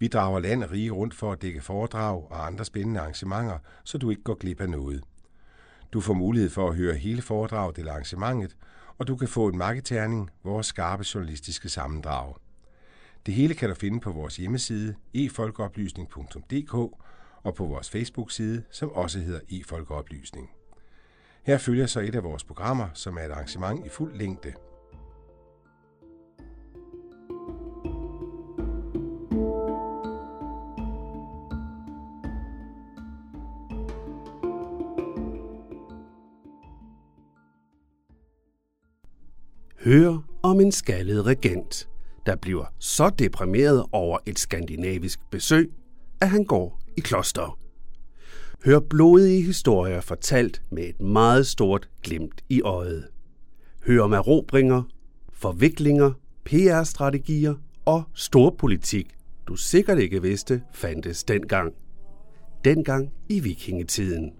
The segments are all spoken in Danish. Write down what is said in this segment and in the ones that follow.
Vi drager land og rige rundt for at dække foredrag og andre spændende arrangementer, så du ikke går glip af noget. Du får mulighed for at høre hele foredraget eller arrangementet, og du kan få en marketerning, vores skarpe journalistiske sammendrag. Det hele kan du finde på vores hjemmeside efolkeoplysning.dk og på vores Facebook-side, som også hedder efolkeoplysning. Her følger så et af vores programmer, som er et arrangement i fuld længde – Hør om en skaldet regent, der bliver så deprimeret over et skandinavisk besøg, at han går i kloster. Hør blodige historier fortalt med et meget stort glimt i øjet. Hør om erobringer, forviklinger, PR-strategier og storpolitik, du sikkert ikke vidste fandtes dengang. Dengang i vikingetiden.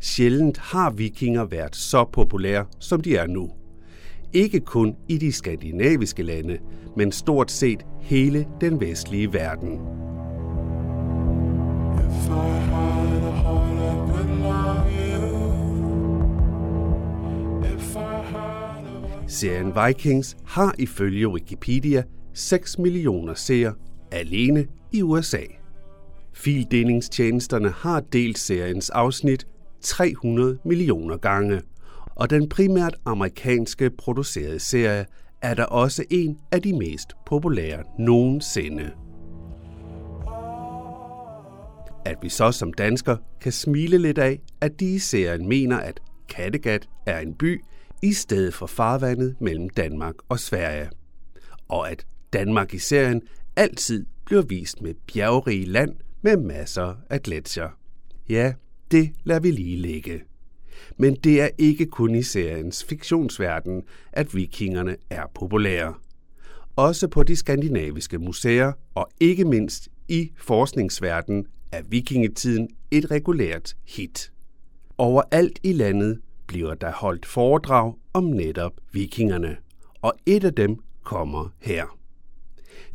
Sjældent har vikinger været så populære, som de er nu ikke kun i de skandinaviske lande, men stort set hele den vestlige verden. Serien Vikings har ifølge Wikipedia 6 millioner seere alene i USA. Fildelingstjenesterne har delt seriens afsnit 300 millioner gange – og den primært amerikanske producerede serie er der også en af de mest populære nogensinde. At vi så som dansker kan smile lidt af, at de i serien mener, at Kattegat er en by i stedet for farvandet mellem Danmark og Sverige. Og at Danmark i serien altid bliver vist med bjergrige land med masser af gletsjer. Ja, det lader vi lige ligge. Men det er ikke kun i seriens fiktionsverden, at vikingerne er populære. Også på de skandinaviske museer og ikke mindst i forskningsverdenen er vikingetiden et regulært hit. Overalt i landet bliver der holdt foredrag om netop vikingerne, og et af dem kommer her.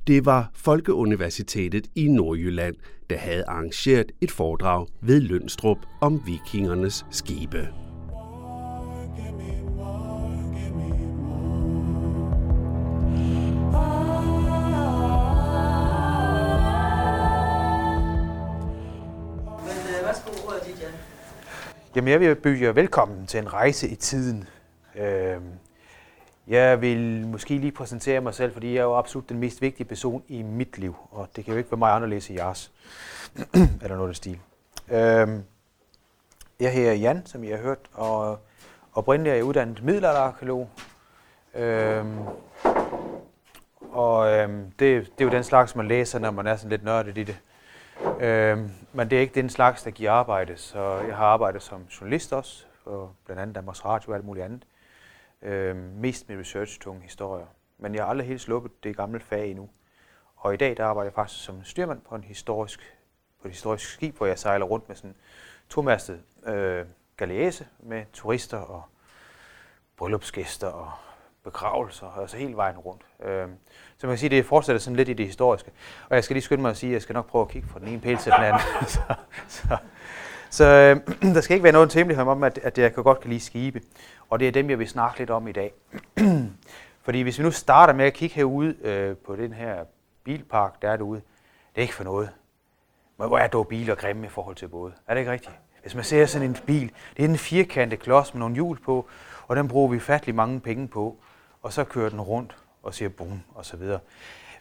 Det var Folkeuniversitetet i Nordjylland, der havde arrangeret et foredrag ved Lønstrup om vikingernes skibe. Jamen, jeg vil byde jer velkommen til en rejse i tiden. Øh, jeg vil måske lige præsentere mig selv, fordi jeg er jo absolut den mest vigtige person i mit liv, og det kan jo ikke være mig anderledes i jeres, eller noget af stil. Øhm, jeg hedder Jan, som I har hørt, og oprindeligt er jeg uddannet middelalderarkeolog. Øhm, og øhm, det, det er jo den slags, man læser, når man er sådan lidt nørdet i det. Øhm, men det er ikke den slags, der giver arbejde, så jeg har arbejdet som journalist også, og blandt andet Danmarks Radio og alt muligt andet. Øh, mest med research-tunge historier. Men jeg har aldrig helt sluppet det gamle fag endnu. Og i dag der arbejder jeg faktisk som styrmand på en historisk, på et historisk skib, hvor jeg sejler rundt med sådan tomastet øh, galease med turister og bryllupsgæster og begravelser, altså hele vejen rundt. Øh, så man kan sige, at det fortsætter sådan lidt i det historiske. Og jeg skal lige skynde mig at sige, at jeg skal nok prøve at kigge fra den ene pæl til den anden. så så, så øh, der skal ikke være noget hemmelighed om, at, at jeg kan godt kan lide skibe. Og det er dem, jeg vil snakke lidt om i dag. Fordi hvis vi nu starter med at kigge herude øh, på den her bilpark, der er derude, det er ikke for noget. Men hvor er dog biler grimme i forhold til både? Er det ikke rigtigt? Hvis man ser sådan en bil, det er en firkantet klods med nogle hjul på, og den bruger vi fattelig mange penge på, og så kører den rundt og siger boom og så videre.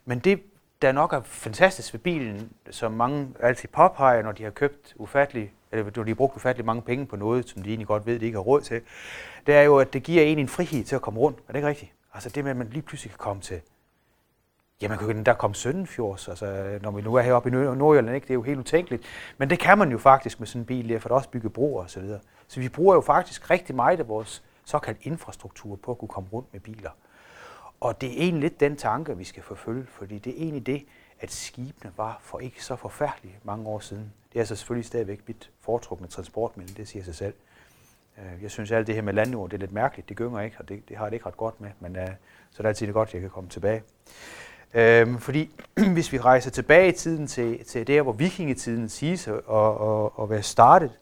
Men det, der nok er fantastisk ved bilen, som mange altid påpeger, når de har købt ufattelig, eller de har brugt ufattelig mange penge på noget, som de egentlig godt ved, de ikke har råd til, det er jo, at det giver en en frihed til at komme rundt. Er det ikke rigtigt? Altså det med, at man lige pludselig kan komme til Ja, man kan jo der komme Søndenfjords, altså, når vi nu er heroppe i Nordjylland, ikke? det er jo helt utænkeligt. Men det kan man jo faktisk med sådan en bil, der, for der også bygge broer og så videre. Så vi bruger jo faktisk rigtig meget af vores såkaldt infrastruktur på at kunne komme rundt med biler. Og det er egentlig lidt den tanke, vi skal forfølge, fordi det er egentlig det, at skibene var for ikke så forfærdeligt mange år siden. Det er altså selvfølgelig stadigvæk mit foretrukne transportmiddel, det siger sig selv. Øh, jeg synes alt det her med landjord, det er lidt mærkeligt, det gynger ikke, og det, det har det ikke ret godt med, men uh, så er det altid godt, at jeg kan komme tilbage. Øhm, fordi hvis vi rejser tilbage i tiden til, til der, hvor vikingetiden siges at, at, at være startet,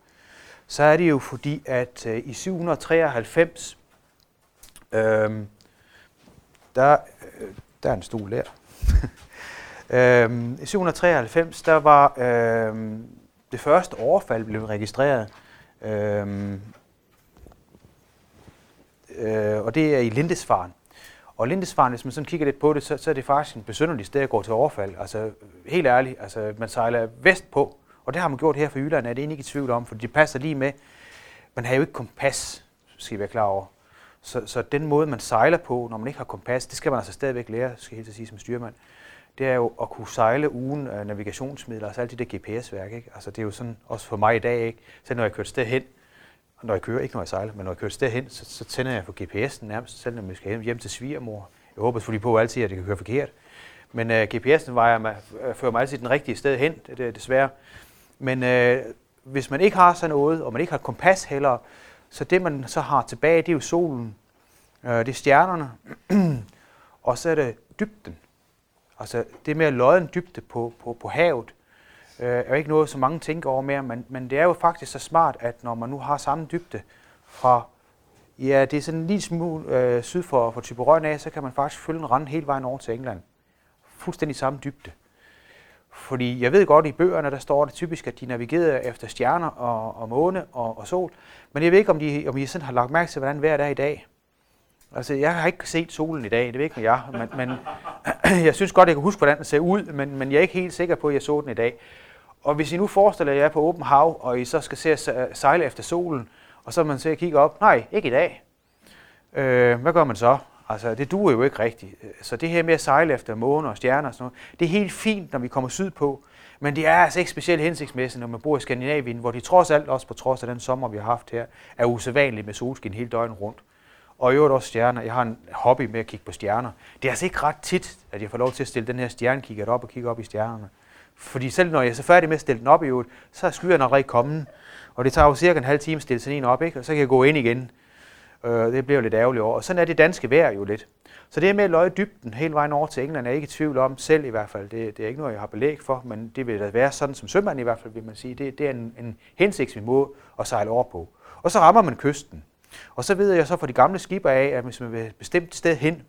så er det jo fordi, at uh, i 793, øhm, der, øh, der er en stol der. øhm, I 793, der var øhm, det første overfald blevet registreret. Øhm, øh, og det er i Lindesfaren. Og Lindesfaren, hvis man sådan kigger lidt på det, så, så er det faktisk en besynderlig sted at gå til overfald. Altså helt ærligt, altså man sejler vest på, og det har man gjort her for Jylland, er det egentlig ikke i tvivl om, for det passer lige med. Man har jo ikke kompas, skal I være klar over. Så, så den måde, man sejler på, når man ikke har kompas, det skal man altså stadigvæk lære, skal jeg helt sige som styrmand. Det er jo at kunne sejle ugen af navigationsmidler, altså alt det der GPS-værk. Ikke? Altså, det er jo sådan, også for mig i dag, ikke? selv når jeg kører et sted hen, når jeg kører, ikke når jeg sejler, men når jeg kører et sted hen, så, så tænder jeg på GPS'en nærmest, selv når jeg skal hjem hjem til svigermor. Jeg håber selvfølgelig på altid, at det kan køre forkert. Men øh, uh, GPS'en vejer mig, øh, fører mig altid den rigtige sted hen, det, det desværre. Men uh, hvis man ikke har sådan noget, og man ikke har kompas heller, så det man så har tilbage, det er jo solen, uh, det er stjernerne, og så er det dybden. Altså det med at lodde en dybde på, på, på havet, øh, er jo ikke noget, som mange tænker over mere, men, men det er jo faktisk så smart, at når man nu har samme dybde fra, ja, det er sådan en lille smule øh, syd for, for Typerøn af, så kan man faktisk følge en rand hele vejen over til England. Fuldstændig samme dybde. Fordi jeg ved godt, i bøgerne, der står det typisk, at de navigerer efter stjerner og, og måne og, og sol. Men jeg ved ikke, om, de, om I sådan har lagt mærke til, hvordan vejret er i dag. Altså, jeg har ikke set solen i dag, det ved ikke med jer, men, men jeg synes godt, jeg kan huske, hvordan den ser ud, men, men jeg er ikke helt sikker på, at jeg så den i dag. Og hvis I nu forestiller jer på åben hav, og I så skal se at øh, sejle efter solen, og så man ser at kigge op, nej, ikke i dag. Øh, hvad gør man så? Altså, det duer jo ikke rigtigt. Øh, så det her med at sejle efter måner og stjerner og sådan noget, det er helt fint, når vi kommer sydpå, men det er altså ikke specielt hensigtsmæssigt, når man bor i Skandinavien, hvor de trods alt, også på trods af den sommer, vi har haft her, er usædvanligt med solskin hele døgnet rundt. Og i øvrigt også stjerner. Jeg har en hobby med at kigge på stjerner. Det er altså ikke ret tit, at jeg får lov til at stille den her stjernekikker op og kigge op i stjernerne. Fordi selv når jeg er så færdig med at stille den op i øvrigt, så er skyerne allerede kommet. Og det tager jo cirka en halv time at stille sådan en op, ikke? og så kan jeg gå ind igen. Øh, det bliver jo lidt ærgerligt over. Og sådan er det danske vejr jo lidt. Så det med at løje dybden hele vejen over til England er jeg ikke i tvivl om selv i hvert fald. Det, det er ikke noget, jeg har belæg for, men det vil da være sådan som sømand i hvert fald, vil man sige. Det, det er en, en hensigtsmæssig måde at sejle over på. Og så rammer man kysten. Og så ved jeg så fra de gamle skibe af, at hvis man vil et bestemt sted hen,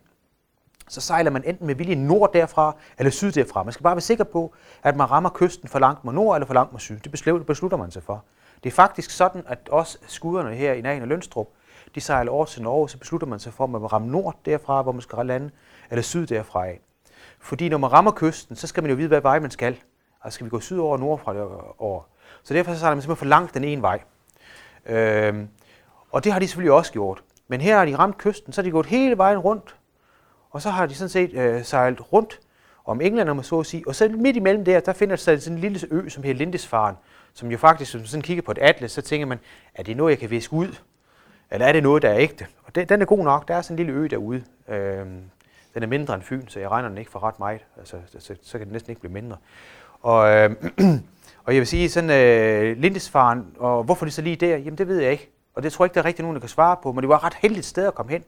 så sejler man enten med vilje nord derfra eller syd derfra. Man skal bare være sikker på, at man rammer kysten for langt mod nord eller for langt mod syd. Det beslutter man sig for. Det er faktisk sådan, at også skuderne her i nærheden af Lønstrup, de sejler over til Norge, så beslutter man sig for, at man vil ramme nord derfra, hvor man skal lande, eller syd derfra af. Fordi når man rammer kysten, så skal man jo vide, hvad vej man skal. Altså skal vi gå syd over og nord fra øh, over. Så derfor så sejler man simpelthen for langt den ene vej. Øhm, og det har de selvfølgelig også gjort. Men her har de ramt kysten, så har de gået hele vejen rundt. Og så har de sådan set øh, sejlet rundt om England, om man så at sige. Og så midt imellem der, der finder sig sådan en lille ø, som hedder Lindisfaren, som jo faktisk, hvis man sådan kigger på et atlas, så tænker man, er det noget, jeg kan viske ud? Eller er det noget, der er ægte? Og det, den er god nok. Der er sådan en lille ø derude. Øh, den er mindre end Fyn, så jeg regner den ikke for ret meget. Altså, så, så kan den næsten ikke blive mindre. Og, øh, og jeg vil sige, sådan øh, Lindisfaren, og hvorfor det så lige der? Jamen det ved jeg ikke. Og det tror jeg ikke, der er rigtig nogen, der kan svare på, men det var et ret heldigt sted at komme hen.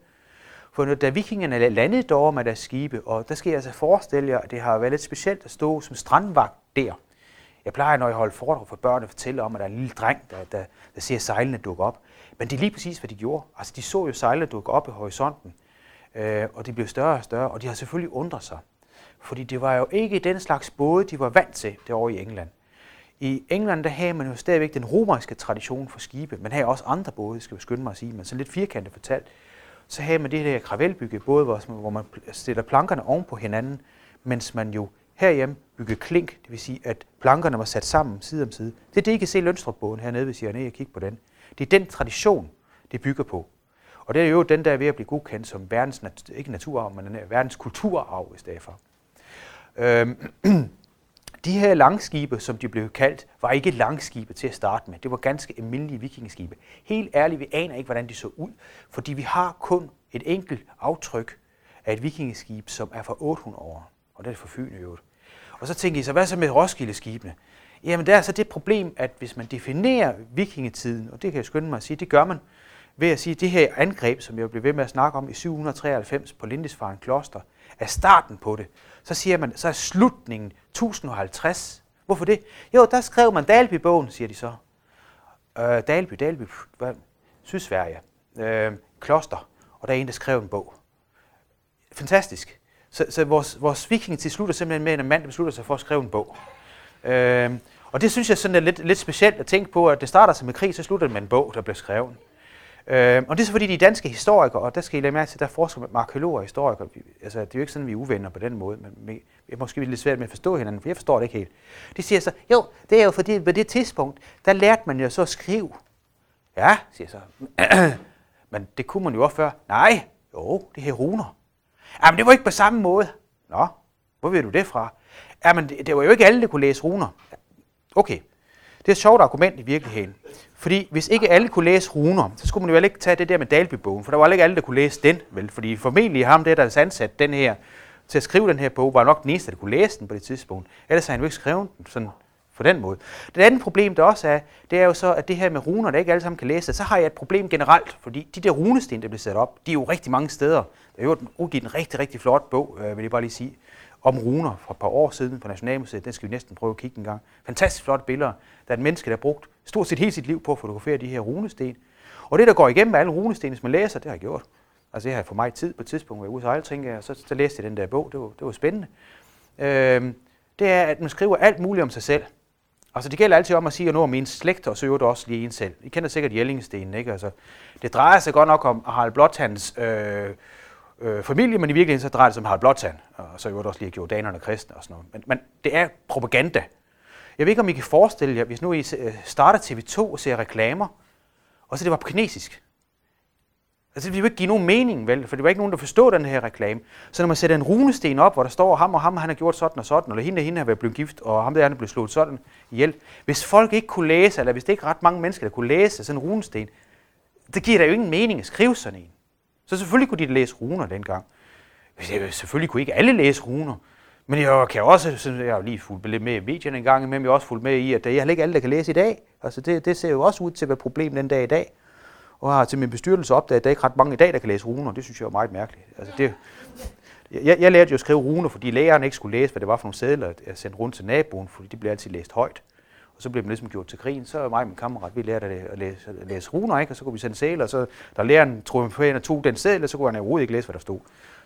For når, da vikingerne landede derovre med deres skibe, og der skal jeg altså forestille jer, at det har været lidt specielt at stå som strandvagt der. Jeg plejer, når jeg holder foredrag for børn, at fortælle om, at der er en lille dreng, der, der, der ser sejlene dukke op. Men det er lige præcis, hvad de gjorde. Altså, de så jo sejlene dukke op i horisonten, øh, og de blev større og større, og de har selvfølgelig undret sig. Fordi det var jo ikke den slags både, de var vant til derovre i England. I England der havde man jo stadigvæk den romerske tradition for skibe. Man havde også andre både, skal jeg skynde mig at sige, men så lidt firkantet fortalt. Så havde man det her kravelbygge både, hvor man stiller plankerne oven på hinanden, mens man jo herhjemme bygge klink, det vil sige, at plankerne var sat sammen side om side. Det er det, I kan se Lønstrup-båden hernede, hvis I er nede og kigge på den. Det er den tradition, det bygger på. Og det er jo den, der er ved at blive godkendt som verdens, ikke naturarv, men verdens kulturarv i stedet for. Øhm, de her langskibe, som de blev kaldt, var ikke langskibe til at starte med. Det var ganske almindelige vikingeskibe. Helt ærligt, vi aner ikke, hvordan de så ud, fordi vi har kun et enkelt aftryk af et vikingeskib, som er fra 800 år, og det er fra Fyn i øvrigt. Og så tænker I så, hvad så med Roskilde-skibene? Jamen, der er så det problem, at hvis man definerer vikingetiden, og det kan jeg skynde mig at sige, det gør man, ved at sige, at det her angreb, som jeg blev ved med at snakke om i 793 på Lindisfarne Kloster, er starten på det. Så siger man, så er slutningen 1050. Hvorfor det? Jo, der skrev man Dalby-bogen, siger de så. Øh, Dalby, Dalby, hvad? Sydsverige. Øh, kloster. Og der er en, der skrev en bog. Fantastisk. Så, så vores, vores viking til slutter simpelthen med, at en mand beslutter sig for at skrive en bog. Øh, og det synes jeg sådan er lidt, lidt specielt at tænke på, at det starter sig med krig, så slutter det med en bog, der bliver skrevet. Øh, og det er så fordi, de danske historikere, og der skal I lade mærke til, der forsker med arkeologer og historikere. Altså, det er jo ikke sådan, vi er uvenner på den måde, men vi er måske lidt svært med at forstå hinanden, for jeg forstår det ikke helt. De siger så, jo, det er jo fordi, på det tidspunkt, der lærte man jo så at skrive. Ja, siger jeg så. men det kunne man jo også før. Nej, jo, det her runer. Jamen, det var ikke på samme måde. Nå, hvor ved du det fra? Jamen, det, det var jo ikke alle, der kunne læse runer. Okay, det er et sjovt argument i virkeligheden. Fordi hvis ikke alle kunne læse runer, så skulle man jo ikke tage det der med Dalby-bogen, for der var ikke alle, der kunne læse den, vel? Fordi formentlig ham, der der ansat den her, til at skrive den her bog, var nok den eneste, der kunne læse den på det tidspunkt. Ellers havde han jo ikke skrevet den sådan på den måde. Det andet problem, der også er, det er jo så, at det her med runer, der ikke alle sammen kan læse, så har jeg et problem generelt, fordi de der runesten, der bliver sat op, de er jo rigtig mange steder. Der er jo udgivet en rigtig, rigtig flot bog, øh, vil jeg bare lige sige, om runer fra et par år siden på Nationalmuseet. Den skal vi næsten prøve at kigge en gang. Fantastisk flotte billeder. Der er et menneske, der har brugt stort set hele sit liv på at fotografere de her runesten. Og det, der går igennem alle runesten, hvis man læser, det har jeg gjort. Altså, det har for mig tid på et tidspunkt, hvor jeg ude sejle, tænker jeg, så, så læste jeg den der bog. Det var, det var spændende. Øhm, det er, at man skriver alt muligt om sig selv. Altså, det gælder altid om at sige noget om ens slægt, og så øver det også lige en selv. I kender sikkert Jellingstenen, ikke? Altså, det drejer sig godt nok om Harald Blåtands øh, øh, familie, men i virkeligheden så drejer det sig om Harald Blåtand, og så øvrigt også lige jordanerne og kristne og sådan noget. Men, men det er propaganda. Jeg ved ikke, om I kan forestille jer, hvis nu I øh, starter TV2 og ser reklamer, og så det var på kinesisk. Altså, det ville jo ikke give nogen mening, vel? For det var ikke nogen, der forstod den her reklame. Så når man sætter en runesten op, hvor der står, ham og ham, han har gjort sådan og sådan, eller hende og hende har været blevet gift, og ham der er blevet slået sådan ihjel. Hvis folk ikke kunne læse, eller hvis det ikke ret mange mennesker, der kunne læse sådan en runesten, det giver da jo ingen mening at skrive sådan en. Så selvfølgelig kunne de læse runer dengang. Altså, selvfølgelig kunne ikke alle læse runer. Men jeg kan også, jeg har lige fulgt lidt med i medierne en gang imellem, jeg har også fulgt med i, at jeg er ikke alle, der kan læse i dag. Altså det, det ser jo også ud til at være et problem den dag i dag. Og har til min bestyrelse opdaget, at der er ikke ret mange i dag, der kan læse runer. Det synes jeg er meget mærkeligt. Altså det, jeg, jeg lærte jo at skrive runer, fordi læreren ikke skulle læse, hvad det var for nogle sædler, jeg sendte rundt til naboen, fordi de blev altid læst højt. Og så blev man ligesom gjort til grin. Så mig og min kammerat, vi lærte at læse, at læse runer, ikke? og så kunne vi sende sæler, og så da læreren triumferende tog den sæl, så kunne han overhovedet ikke læse, hvad der stod.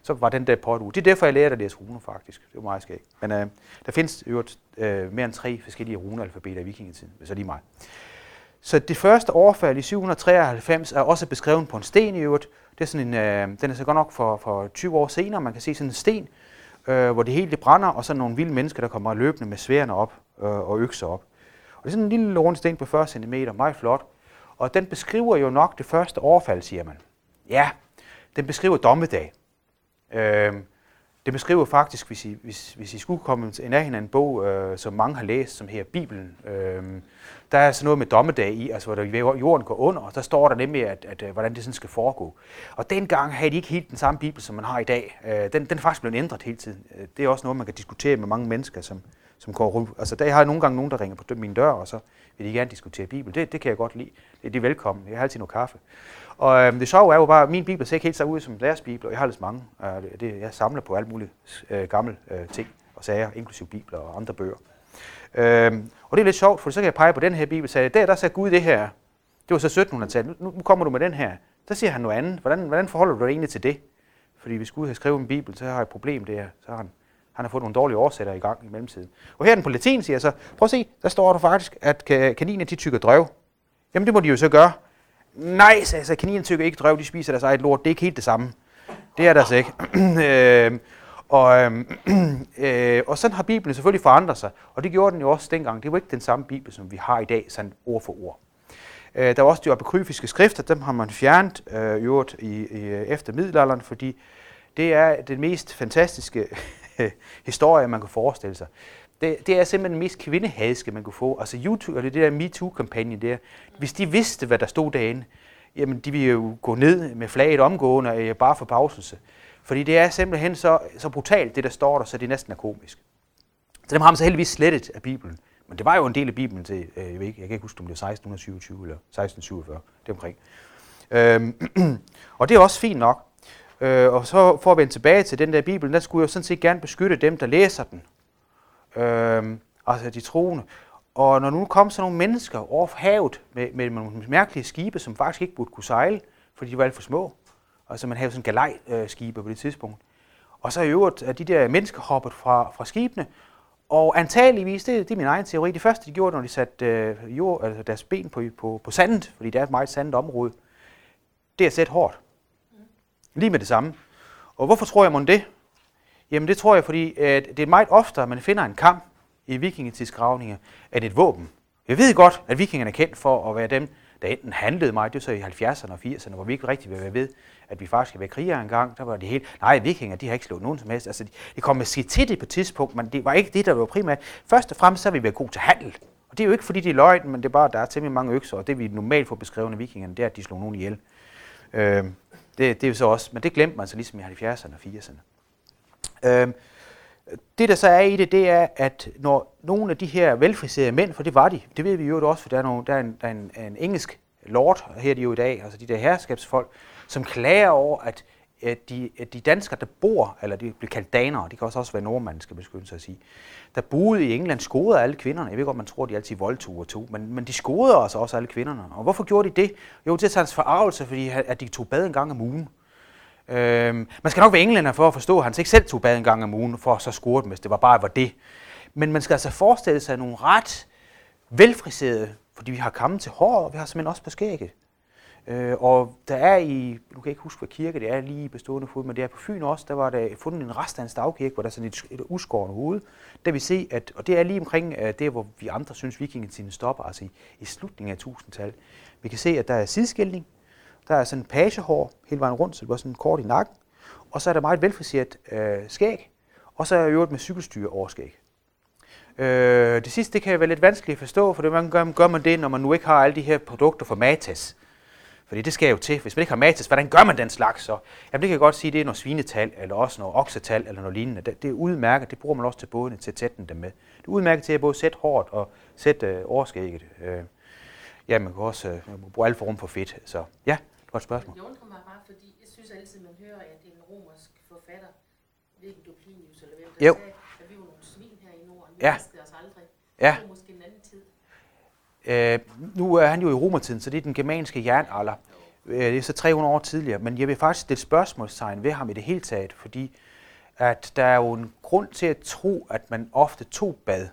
Så var den der pot ud. Det er derfor, jeg lærte at læse runer faktisk. Det var meget skægt. Men øh, der findes øvrigt øh, mere end tre forskellige runealfabeter i vikingetiden, hvis lige mig. Så det første overfald i 793 er også beskrevet på en sten i øvrigt. Det er sådan en, øh, den er så godt nok for, for 20 år senere. Man kan se sådan en sten, øh, hvor det hele det brænder, og så nogle vilde mennesker, der kommer løbende med sværene op øh, og økser op. Og det er sådan en lille rund sten på 40 cm, meget flot. Og den beskriver jo nok det første overfald, siger man. Ja, den beskriver dommedag. Øh, det beskriver faktisk, hvis I, hvis, hvis I skulle komme i nærheden af en bog, øh, som mange har læst, som her Bibelen, øh, der er sådan noget med dommedag i, altså hvor der, jorden går under, og der står der nemlig, at, at, at hvordan det sådan skal foregå. Og dengang havde de ikke helt den samme Bibel, som man har i dag. Øh, den, den er faktisk blevet ændret hele tiden. Øh, det er også noget, man kan diskutere med mange mennesker, som, som går rundt. Altså der har jeg nogle gange nogen, der ringer på min dør, og så vil de gerne diskutere Bibel. Det, det kan jeg godt lide. Det, er er velkommen. Jeg har altid noget kaffe. Og øhm, det sjove er jo bare, at min bibel ser ikke helt så ud som deres bibel, og jeg har lidt mange. Øh, det, jeg samler på alt muligt øh, gamle øh, ting og sager, inklusive bibler og andre bøger. Øhm, og det er lidt sjovt, for så kan jeg pege på den her bibel, sagde, der, der sagde Gud det her. Det var så 1700-tallet. Nu, nu kommer du med den her. Så siger han noget andet. Hvordan, hvordan forholder du dig egentlig til det? Fordi hvis Gud har skrevet en bibel, så har jeg et problem der. Så har han, han har fået nogle dårlige oversætter i gang i mellemtiden. Og her er den på latin, siger jeg så, prøv at se, der står der faktisk, at kaniner de tykker drøv. Jamen det må de jo så gøre. Nej, sagde så, kaniner tykker ikke drøv, de spiser deres eget lort. Det er ikke helt det samme. Det er der altså ikke. øh, og, øh, øh, og sådan har Bibelen selvfølgelig forandret sig, og det gjorde den jo også dengang. Det var ikke den samme Bibel, som vi har i dag, sådan ord for ord. Øh, der var også de apokryfiske skrifter, dem har man fjernet øh, i, i, øh, efter middelalderen, fordi det er den mest fantastiske historie, man kan forestille sig. Det, det er simpelthen den mest kvindehadske, man kunne få. Altså YouTube, eller det der MeToo-kampagne der. Hvis de vidste, hvad der stod derinde, jamen de ville jo gå ned med flaget omgående, øh, bare for pauselse. Fordi det er simpelthen så, så brutalt, det der står der, så det næsten er komisk. Så dem har man så heldigvis slettet af Bibelen. Men det var jo en del af Bibelen til, øh, jeg, ved ikke, jeg kan ikke huske, om det var 1627 eller 1647, det omkring. Øhm, og det er også fint nok. Øh, og så for at vende tilbage til den der Bibel, der skulle jeg sådan set gerne beskytte dem, der læser den. Øh, altså de troende. Og når nu kom så nogle mennesker over havet med, med nogle mærkelige skibe, som faktisk ikke burde kunne sejle, fordi de var alt for små. Altså man havde sådan galej-skibe på det tidspunkt. Og så i øvrigt at de der mennesker hoppet fra, fra skibene, og antageligvis, det, det er min egen teori, det første de gjorde, når de satte øh, jord, altså deres ben på, på, på sandet, fordi det er et meget sandet område, det er at sætte hårdt. Lige med det samme. Og hvorfor tror jeg mon det? Jamen det tror jeg, fordi at det er meget oftere, man finder en kamp i vikingetidsgravninger, end et våben. Jeg ved godt, at vikingerne er kendt for at være dem, der enten handlede meget, det var så i 70'erne og 80'erne, hvor vi ikke rigtig vil ved, at vi faktisk skal være krigere engang. Der var det helt, nej, vikinger, de har ikke slået nogen som helst. Altså, de, de kom måske til det på et tidspunkt, men det var ikke det, der var primært. Først og fremmest så har vi været gode til handel. Og det er jo ikke, fordi de er løgn, men det er bare, at der er temmelig mange økser, og det vi normalt får beskrevet af vikingerne, det er, at de slog nogen ihjel. Øh, det, det er jo så også, men det glemte man så ligesom i 70'erne og 80'erne. Øhm, det der så er i det, det er, at når nogle af de her velfriserede mænd, for det var de, det ved vi jo også, for der er, nogle, der er, en, der er en, en engelsk lord, her er de jo i dag, altså de der herskabsfolk, som klager over, at, Øh, de, at de danskere, der bor, eller de bliver kaldt danere, de kan også, også være nordmænd, skal man sig at sige, der boede i England, scorede alle kvinderne. Jeg ved godt, man tror, de altid voldtog og tog, men, men de scorede altså også alle kvinderne. Og hvorfor gjorde de det? Jo, til hans forarvelse, fordi at de tog bad en gang om ugen. Øhm, man skal nok være englænder for at forstå, at han ikke selv tog bad en gang om ugen, for at så score dem, hvis det var bare var det. Men man skal altså forestille sig nogle ret velfriserede, fordi vi har kammen til hår, og vi har simpelthen også på skægget. Øh, og der er i, nu kan jeg ikke huske, hvad kirke det er lige bestående fod, men det er på Fyn også, der var der fundet en rest af en stavkirke, hvor der er sådan et, et uskårende hoved. Der vi se, at, og det er lige omkring øh, uh, det, hvor vi andre synes, vikingetiden stopper, altså i, i slutningen af tusindtal. Vi kan se, at der er sideskilning, der er sådan en pagehår hele vejen rundt, så det var sådan kort i nakken, og så er der meget velfriseret uh, skæg, og så er jeg øvrigt med cykelstyre over skæg. Øh, det sidste det kan være lidt vanskeligt at forstå, for det man gør, gør man det, når man nu ikke har alle de her produkter fra Matas. Fordi det skal jo til. Hvis man ikke har matis, hvordan gør man den slags så? Jamen det kan jeg godt sige, det er noget svinetal, eller også noget oksetal, eller noget lignende. Det, det er udmærket, det bruger man også til bådene, til at tætte dem med. Det er udmærket til at både sætte hårdt og sætte øh, overskægget. Øh, ja, man kan også øh, bruge alle form for fedt. Så ja, godt spørgsmål. Jeg undrer mig bare, fordi jeg synes altid, man hører, at en romersk forfatter, hvilken Duplinius eller hvem der jo. sagde, at vi var nogle svin her i Norden. Vi ja. os aldrig. Ja. Det måske. Øh, nu er han jo i romertiden, så det er den germanske jernalder. Øh, det er så 300 år tidligere, men jeg vil faktisk stille spørgsmålstegn ved ham i det hele taget, fordi at der er jo en grund til at tro, at man ofte tog bad.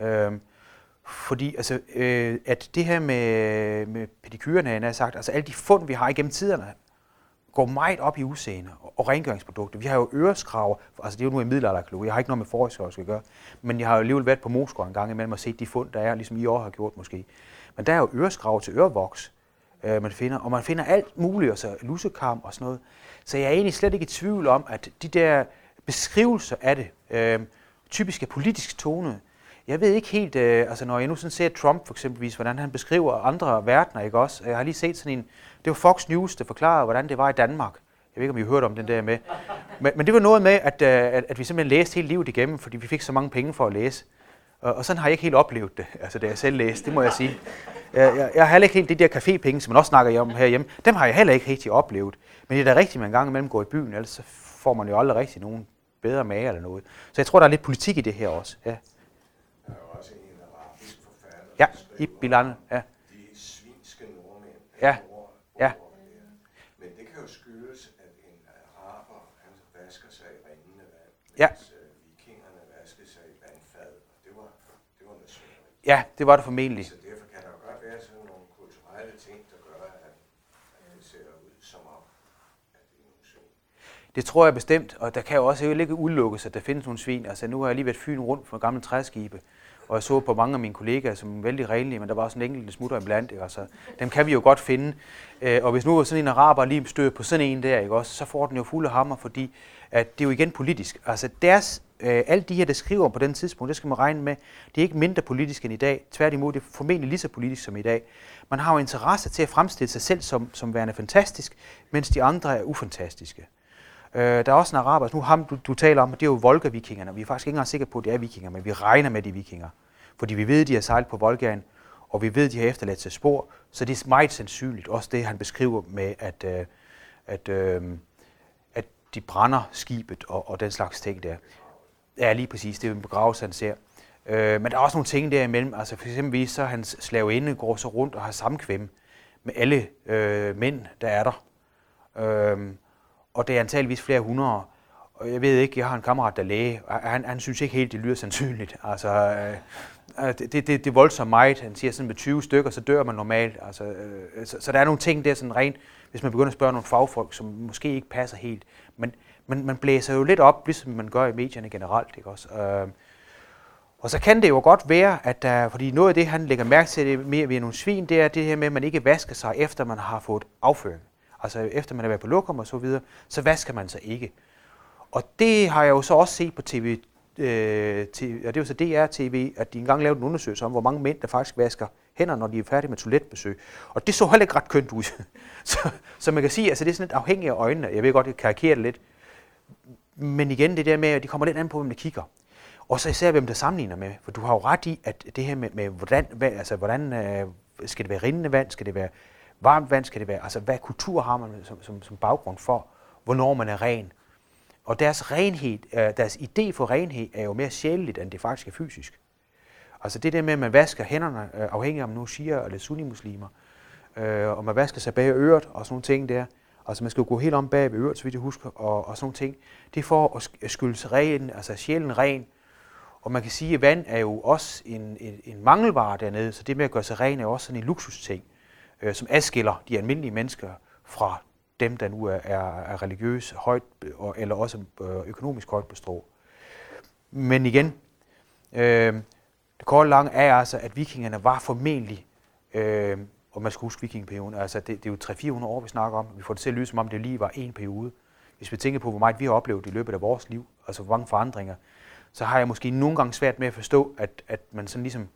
Øh, fordi altså, øh, at det her med, med pedikyrerne, han har sagt, altså alle de fund, vi har igennem tiderne, går meget op i udseende og, rengøringsprodukter. Vi har jo øreskraver, altså det er jo nu i middelalderklub, jeg har ikke noget med forhistorisk at gøre, men jeg har jo alligevel været på Moskva en gang imellem og set de fund, der er, ligesom I år har gjort måske. Men der er jo øreskraver til ørevoks, øh, man finder, og man finder alt muligt, altså lussekam og sådan noget. Så jeg er egentlig slet ikke i tvivl om, at de der beskrivelser af det, øh, typisk er politisk tone, jeg ved ikke helt, øh, altså når jeg nu sådan ser Trump for eksempelvis, hvordan han beskriver andre verdener, ikke også? Jeg har lige set sådan en, det var Fox News, der forklarede, hvordan det var i Danmark. Jeg ved ikke, om I har hørt om den der med. Men, men det var noget med, at, øh, at, at vi simpelthen læste hele livet igennem, fordi vi fik så mange penge for at læse. Og, og sådan har jeg ikke helt oplevet det, altså da jeg selv læste, det må jeg sige. Jeg, jeg, jeg har heller ikke helt de der cafépenge, som man også snakker om herhjemme, dem har jeg heller ikke rigtig oplevet. Men det er da rigtigt, at man en gang imellem går i byen, ellers så får man jo aldrig rigtig nogen bedre mage eller noget. Så jeg tror, der er lidt politik i det her også. Ja. Der er jo også en arabisk forfatter, Ja, i Bilan, ja. De svinske nordmænd. Ja. Men det kan jo skyldes, at en araber, han vasker sig i rindende vand, ja. Øh, vikingerne vaskede sig i vandfad, og det var, det var noget Ja, det var det formentlig. Så derfor kan der jo godt være sådan nogle kulturelle ting, der gør, at, at det ser ud som om, at det er nogle svin. Det tror jeg bestemt, og der kan jo også ikke udelukkes, at der findes nogle svin. Altså nu har jeg lige været fyn rundt for gamle træskibe, og jeg så på mange af mine kollegaer, som vældig renlige, men der var også en enkelt smutter iblandt. Ikke? Altså, dem kan vi jo godt finde. Øh, og hvis nu sådan en araber lige støder på sådan en der, ikke? Også, så får den jo fulde hammer, fordi at det er jo igen politisk. Altså deres øh, alle de her, der skriver på den tidspunkt, det skal man regne med, det er ikke mindre politisk end i dag. Tværtimod, det er formentlig lige så politisk som i dag. Man har jo interesse til at fremstille sig selv som, som værende fantastisk, mens de andre er ufantastiske. Øh, der er også en araber, nu ham du, du taler om, det er jo Volga-vikingerne. Vi er faktisk ikke engang sikre på, at det er vikinger, men vi regner med de vikinger. Fordi vi ved, at de har sejlet på Volgaen, og vi ved, at de har efterladt sig spor, så det er meget sandsynligt, også det han beskriver med, at, øh, at, øh, de brænder skibet og, og den slags ting der. Ja, lige præcis, det er en begravelse, han ser. Øh, men der er også nogle ting derimellem, altså for eksempel så hans slaveinde går så rundt og har samkvem med alle øh, mænd, der er der. Øh, og det er antageligvis flere hundrede. Og jeg ved ikke, jeg har en kammerat, der er læge, og han, han synes ikke helt, det lyder sandsynligt. Altså, øh, øh det, det, det er voldsomt meget. Han siger sådan, med 20 stykker, så dør man normalt. Altså, øh, så, så der er nogle ting der sådan rent, hvis man begynder at spørge nogle fagfolk, som måske ikke passer helt. Men, men man blæser jo lidt op, ligesom man gør i medierne generelt. Ikke også? Øh, og så kan det jo godt være, at der, fordi noget af det, han lægger mærke til det mere ved nogle svin, det er det her med, at man ikke vasker sig, efter man har fået afføring. Altså efter man har været på lokum og så videre, så vasker man sig ikke. Og det har jeg jo så også set på tv, øh, TV, og det er jo så DR-TV, at de engang lavede en undersøgelse om, hvor mange mænd, der faktisk vasker hænder, når de er færdige med toiletbesøg. Og det så heller ikke ret kønt ud. så, så man kan sige, at altså, det er sådan lidt afhængigt af øjnene. Jeg ved godt, jeg karikerer det lidt. Men igen, det der med, at de kommer lidt an på, hvem der kigger. Og så især, hvem der sammenligner med. For du har jo ret i, at det her med, med hvordan, hvad, altså, hvordan øh, skal det være rindende vand, skal det være varmt vand, skal det være, altså hvad kultur har man som, som, som baggrund for, hvornår man er ren. Og deres renhed, øh, deres idé for renhed er jo mere sjæleligt, end det faktisk er fysisk. Altså det der med, at man vasker hænderne, øh, afhængig af om nu siger eller sunnimuslimer, øh, og man vasker sig bag øret og sådan nogle ting der. Altså man skal jo gå helt om bag ved øret, så vidt jeg husker, og, og sådan nogle ting. Det er for at skylde sig ren, altså sjælen ren, og man kan sige, at vand er jo også en, en, en mangelvare dernede, så det med at gøre sig ren er også sådan en luksusting, øh, som adskiller de almindelige mennesker fra dem, der nu er, er, er religiøse højt, eller også øh, økonomisk højt på strå. Men igen, øh, det korte lange er altså, at vikingerne var formentlig, øh, og man skal huske vikingeperioden, altså det, det er jo 300-400 år, vi snakker om. Vi får det til at lyde, som om det lige var en periode. Hvis vi tænker på, hvor meget vi har oplevet i løbet af vores liv, altså hvor mange forandringer, så har jeg måske nogle gange svært med at forstå, at, at man sådan ligesom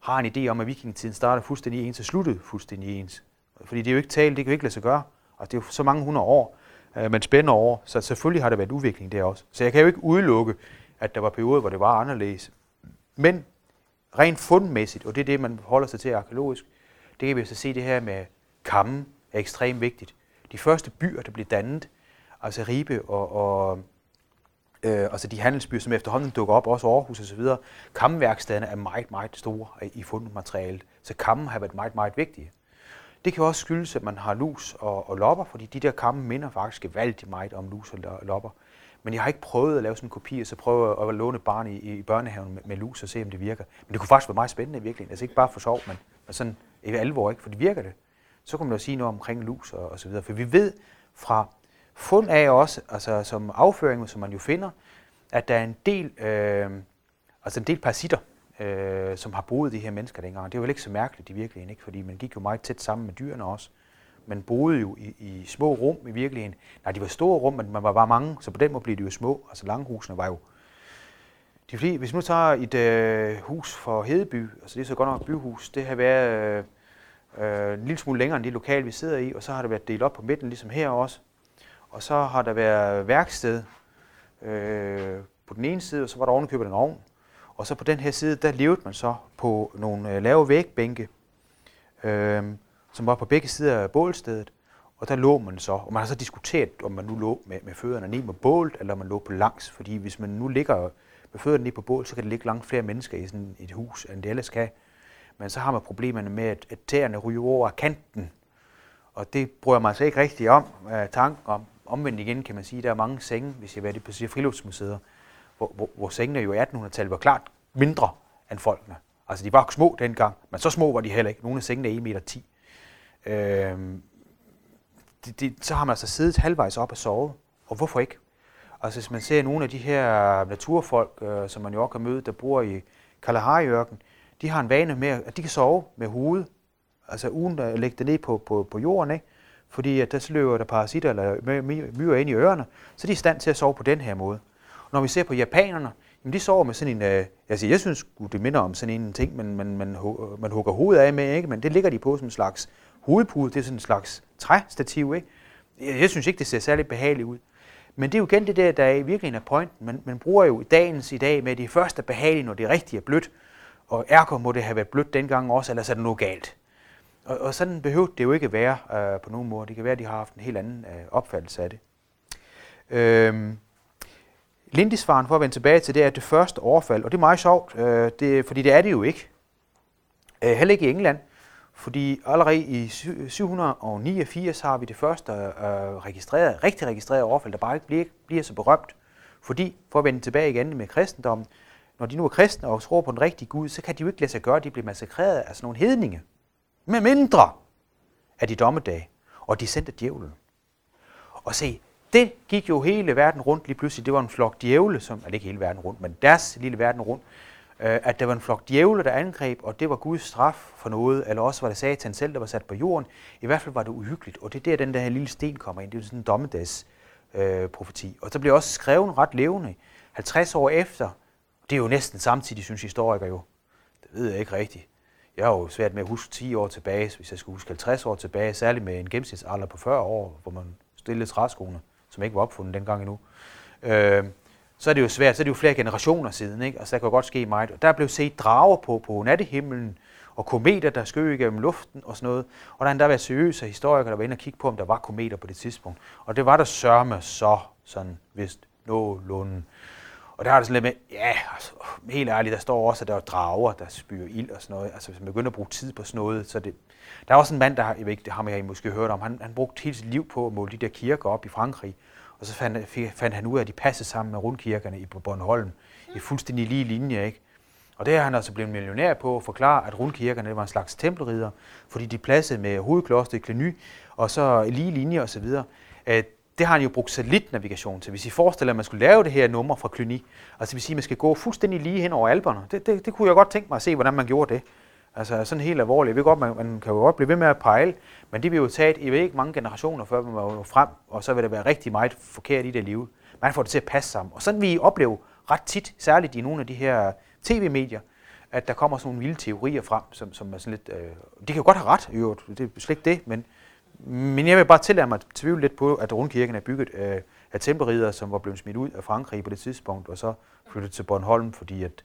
har en idé om, at vikingetiden starter fuldstændig ens og sluttede fuldstændig ens. Fordi det er jo ikke tale, det kan jo ikke lade sig gøre. Altså, det er jo så mange hundrede år, øh, man spænder over, så selvfølgelig har der været udvikling der også. Så jeg kan jo ikke udelukke, at der var perioder, hvor det var anderledes. Men rent fundmæssigt, og det er det, man holder sig til arkeologisk, det kan vi så se det her med kammen er ekstremt vigtigt. De første byer, der blev dannet, altså Ribe og, og øh, altså de handelsbyer, som efterhånden dukker op, også Aarhus osv., kammeværkstederne er meget, meget store i fundmaterialet. Så kammen har været meget, meget vigtige. Det kan også skyldes, at man har lus og, og lopper, fordi de der kamme minder faktisk gevaldigt meget om lus og lopper. Men jeg har ikke prøvet at lave sådan en kopi, og så prøve at låne barn i, i børnehaven med, med lus og se, om det virker. Men det kunne faktisk være meget spændende i virkeligheden. Altså ikke bare for sjov, men sådan i alvor, ikke? For det virker det. Så kunne man jo sige noget omkring lus og, og så videre. For vi ved fra fund af også, altså som afføring, som man jo finder, at der er en del, øh, altså en del parasitter, øh, som har boet de her mennesker dengang. Det er jo ikke så mærkeligt i virkeligheden, ikke? fordi man gik jo meget tæt sammen med dyrene også. Man boede jo i, i små rum i virkeligheden. Nej, de var store rum, men man var bare mange, så på den måde blev de jo små. Altså langhusene var jo... De fordi, hvis man nu tager et øh, hus for Hedeby, altså det er så godt nok et byhus, det har været øh, øh, en lille smule længere end det lokale, vi sidder i, og så har det været delt op på midten, ligesom her også. Og så har der været værksted øh, på den ene side, og så var der ovenikøbet en ovn. Og så på den her side, der levede man så på nogle øh, lave vægbænke, øh, som var på begge sider af bålstedet. Og der lå man så, og man har så diskuteret, om man nu lå med, med fødderne ned mod bålet, eller om man lå på langs. Fordi hvis man nu ligger med fødderne ned på bålet, så kan det ligge langt flere mennesker i sådan et hus, end det ellers kan. Men så har man problemerne med, at, at tæerne ryger over kanten. Og det bryder jeg mig altså ikke rigtig om, uh, tanken om. Omvendt igen kan man sige, at der er mange senge, hvis jeg været på friluftsmuseer, hvor, hvor, hvor sengene jo i 1800-tallet var klart mindre end folkene. Altså de var små dengang, men så små var de heller ikke. Nogle af sengene er 1,10 meter. 10. Øhm, de, de, så har man altså siddet halvvejs op og sovet. Og hvorfor ikke? Altså hvis man ser nogle af de her naturfolk, øh, som man jo også kan møde, der bor i Kalahari-ørken, de har en vane med, at de kan sove med hovedet, altså uden at lægge det ned på, på, på jorden, ikke? fordi at der løber der parasitter eller myrer ind i ørerne, så de er i stand til at sove på den her måde. Og når vi ser på japanerne, jamen de sover med sådan en, øh, altså jeg synes det minder om sådan en ting, man, man, man, man hugger hovedet af med, ikke? men det ligger de på som en slags hovedpude, det er sådan en slags træstativ. Ikke? Jeg, jeg synes ikke, det ser særlig behageligt ud. Men det er jo igen det der, der er i virkeligheden er pointen. Man, man bruger jo i dagens i dag med, at det først er behageligt, når det rigtigt er blødt, og ergo må det have været blødt dengang også, ellers er det noget galt. Og, og sådan behøver det jo ikke være øh, på nogen måde. Det kan være, at de har haft en helt anden øh, opfattelse af det. Øhm, Lindisfaren, for at vende tilbage til det, er det første overfald, og det er meget sjovt, øh, det, fordi det er det jo ikke. Øh, heller ikke i England, fordi allerede i 789 har vi det første øh, registreret, rigtig registreret overfald, der bare ikke bliver, bliver så berømt. Fordi, for at vende tilbage igen med kristendommen, når de nu er kristne og tror på den rigtige Gud, så kan de jo ikke lade sig gøre, at de bliver massakreret af sådan nogle hedninge. Med mindre af de dommedage, og de sendte djævlen. Og se, det gik jo hele verden rundt lige pludselig. Det var en flok djævle, som, altså ikke hele verden rundt, men deres lille verden rundt, Øh, at der var en flok djævle, der angreb, og det var Guds straf for noget, eller også var det satan selv, der var sat på jorden. I hvert fald var det uhyggeligt, og det er der, den der her lille sten kommer ind. Det er sådan en dommedags øh, profeti. Og så bliver også skrevet ret levende, 50 år efter. Det er jo næsten samtidig, synes historikere jo. Det ved jeg ikke rigtigt. Jeg har jo svært med at huske 10 år tilbage, hvis jeg skulle huske 50 år tilbage, særligt med en gennemsnitsalder på 40 år, hvor man stillede træskoene som ikke var opfundet dengang endnu, øh, så er det jo svært, så er det jo flere generationer siden, ikke? Altså, og så kan godt ske meget. Og der blev set drager på, på nattehimlen, og kometer, der skød igennem luften og sådan noget. Og der har endda været seriøse historikere, der var inde og kigge på, om der var kometer på det tidspunkt. Og det var der sørme så sådan vist nogenlunde. Og der har det sådan lidt med, ja, altså, helt ærligt, der står også, at der er drager, der spyr ild og sådan noget. Altså hvis man begynder at bruge tid på sådan noget, så det, der er også en mand, der har, jeg ved ikke, det har man måske hørt om, han, han brugte hele sit liv på at måle de der kirker op i Frankrig. Og så fandt, fandt han ud af, at de passede sammen med rundkirkerne i Bornholm i fuldstændig lige linje. Ikke? Og det har han altså blevet millionær på at forklare, at rundkirkerne var en slags tempelrider, fordi de pladsede med hovedkloster i Kleny, og så lige linje osv. Det har han jo brugt satellitnavigation til. Hvis I forestiller, at man skulle lave det her nummer fra Cluny, altså det vil sige, at man skal gå fuldstændig lige hen over alberne, det, det, det kunne jeg godt tænke mig at se, hvordan man gjorde det. Altså sådan helt alvorligt. Jeg ved godt, man, man kan jo godt blive ved med at pejle, men det bliver jo taget i ikke mange generationer, før man var frem, og så vil der være rigtig meget forkert i det liv. Man får det til at passe sammen. Og sådan vi oplever ret tit, særligt i nogle af de her tv-medier, at der kommer sådan nogle vilde teorier frem, som, som er sådan lidt... Øh, de kan jo godt have ret, jo, det er slet ikke det, men, men jeg vil bare tillade mig at tvivle lidt på, at rundkirken er bygget øh, af temperider, som var blevet smidt ud af Frankrig på det tidspunkt, og så flyttet til Bornholm, fordi at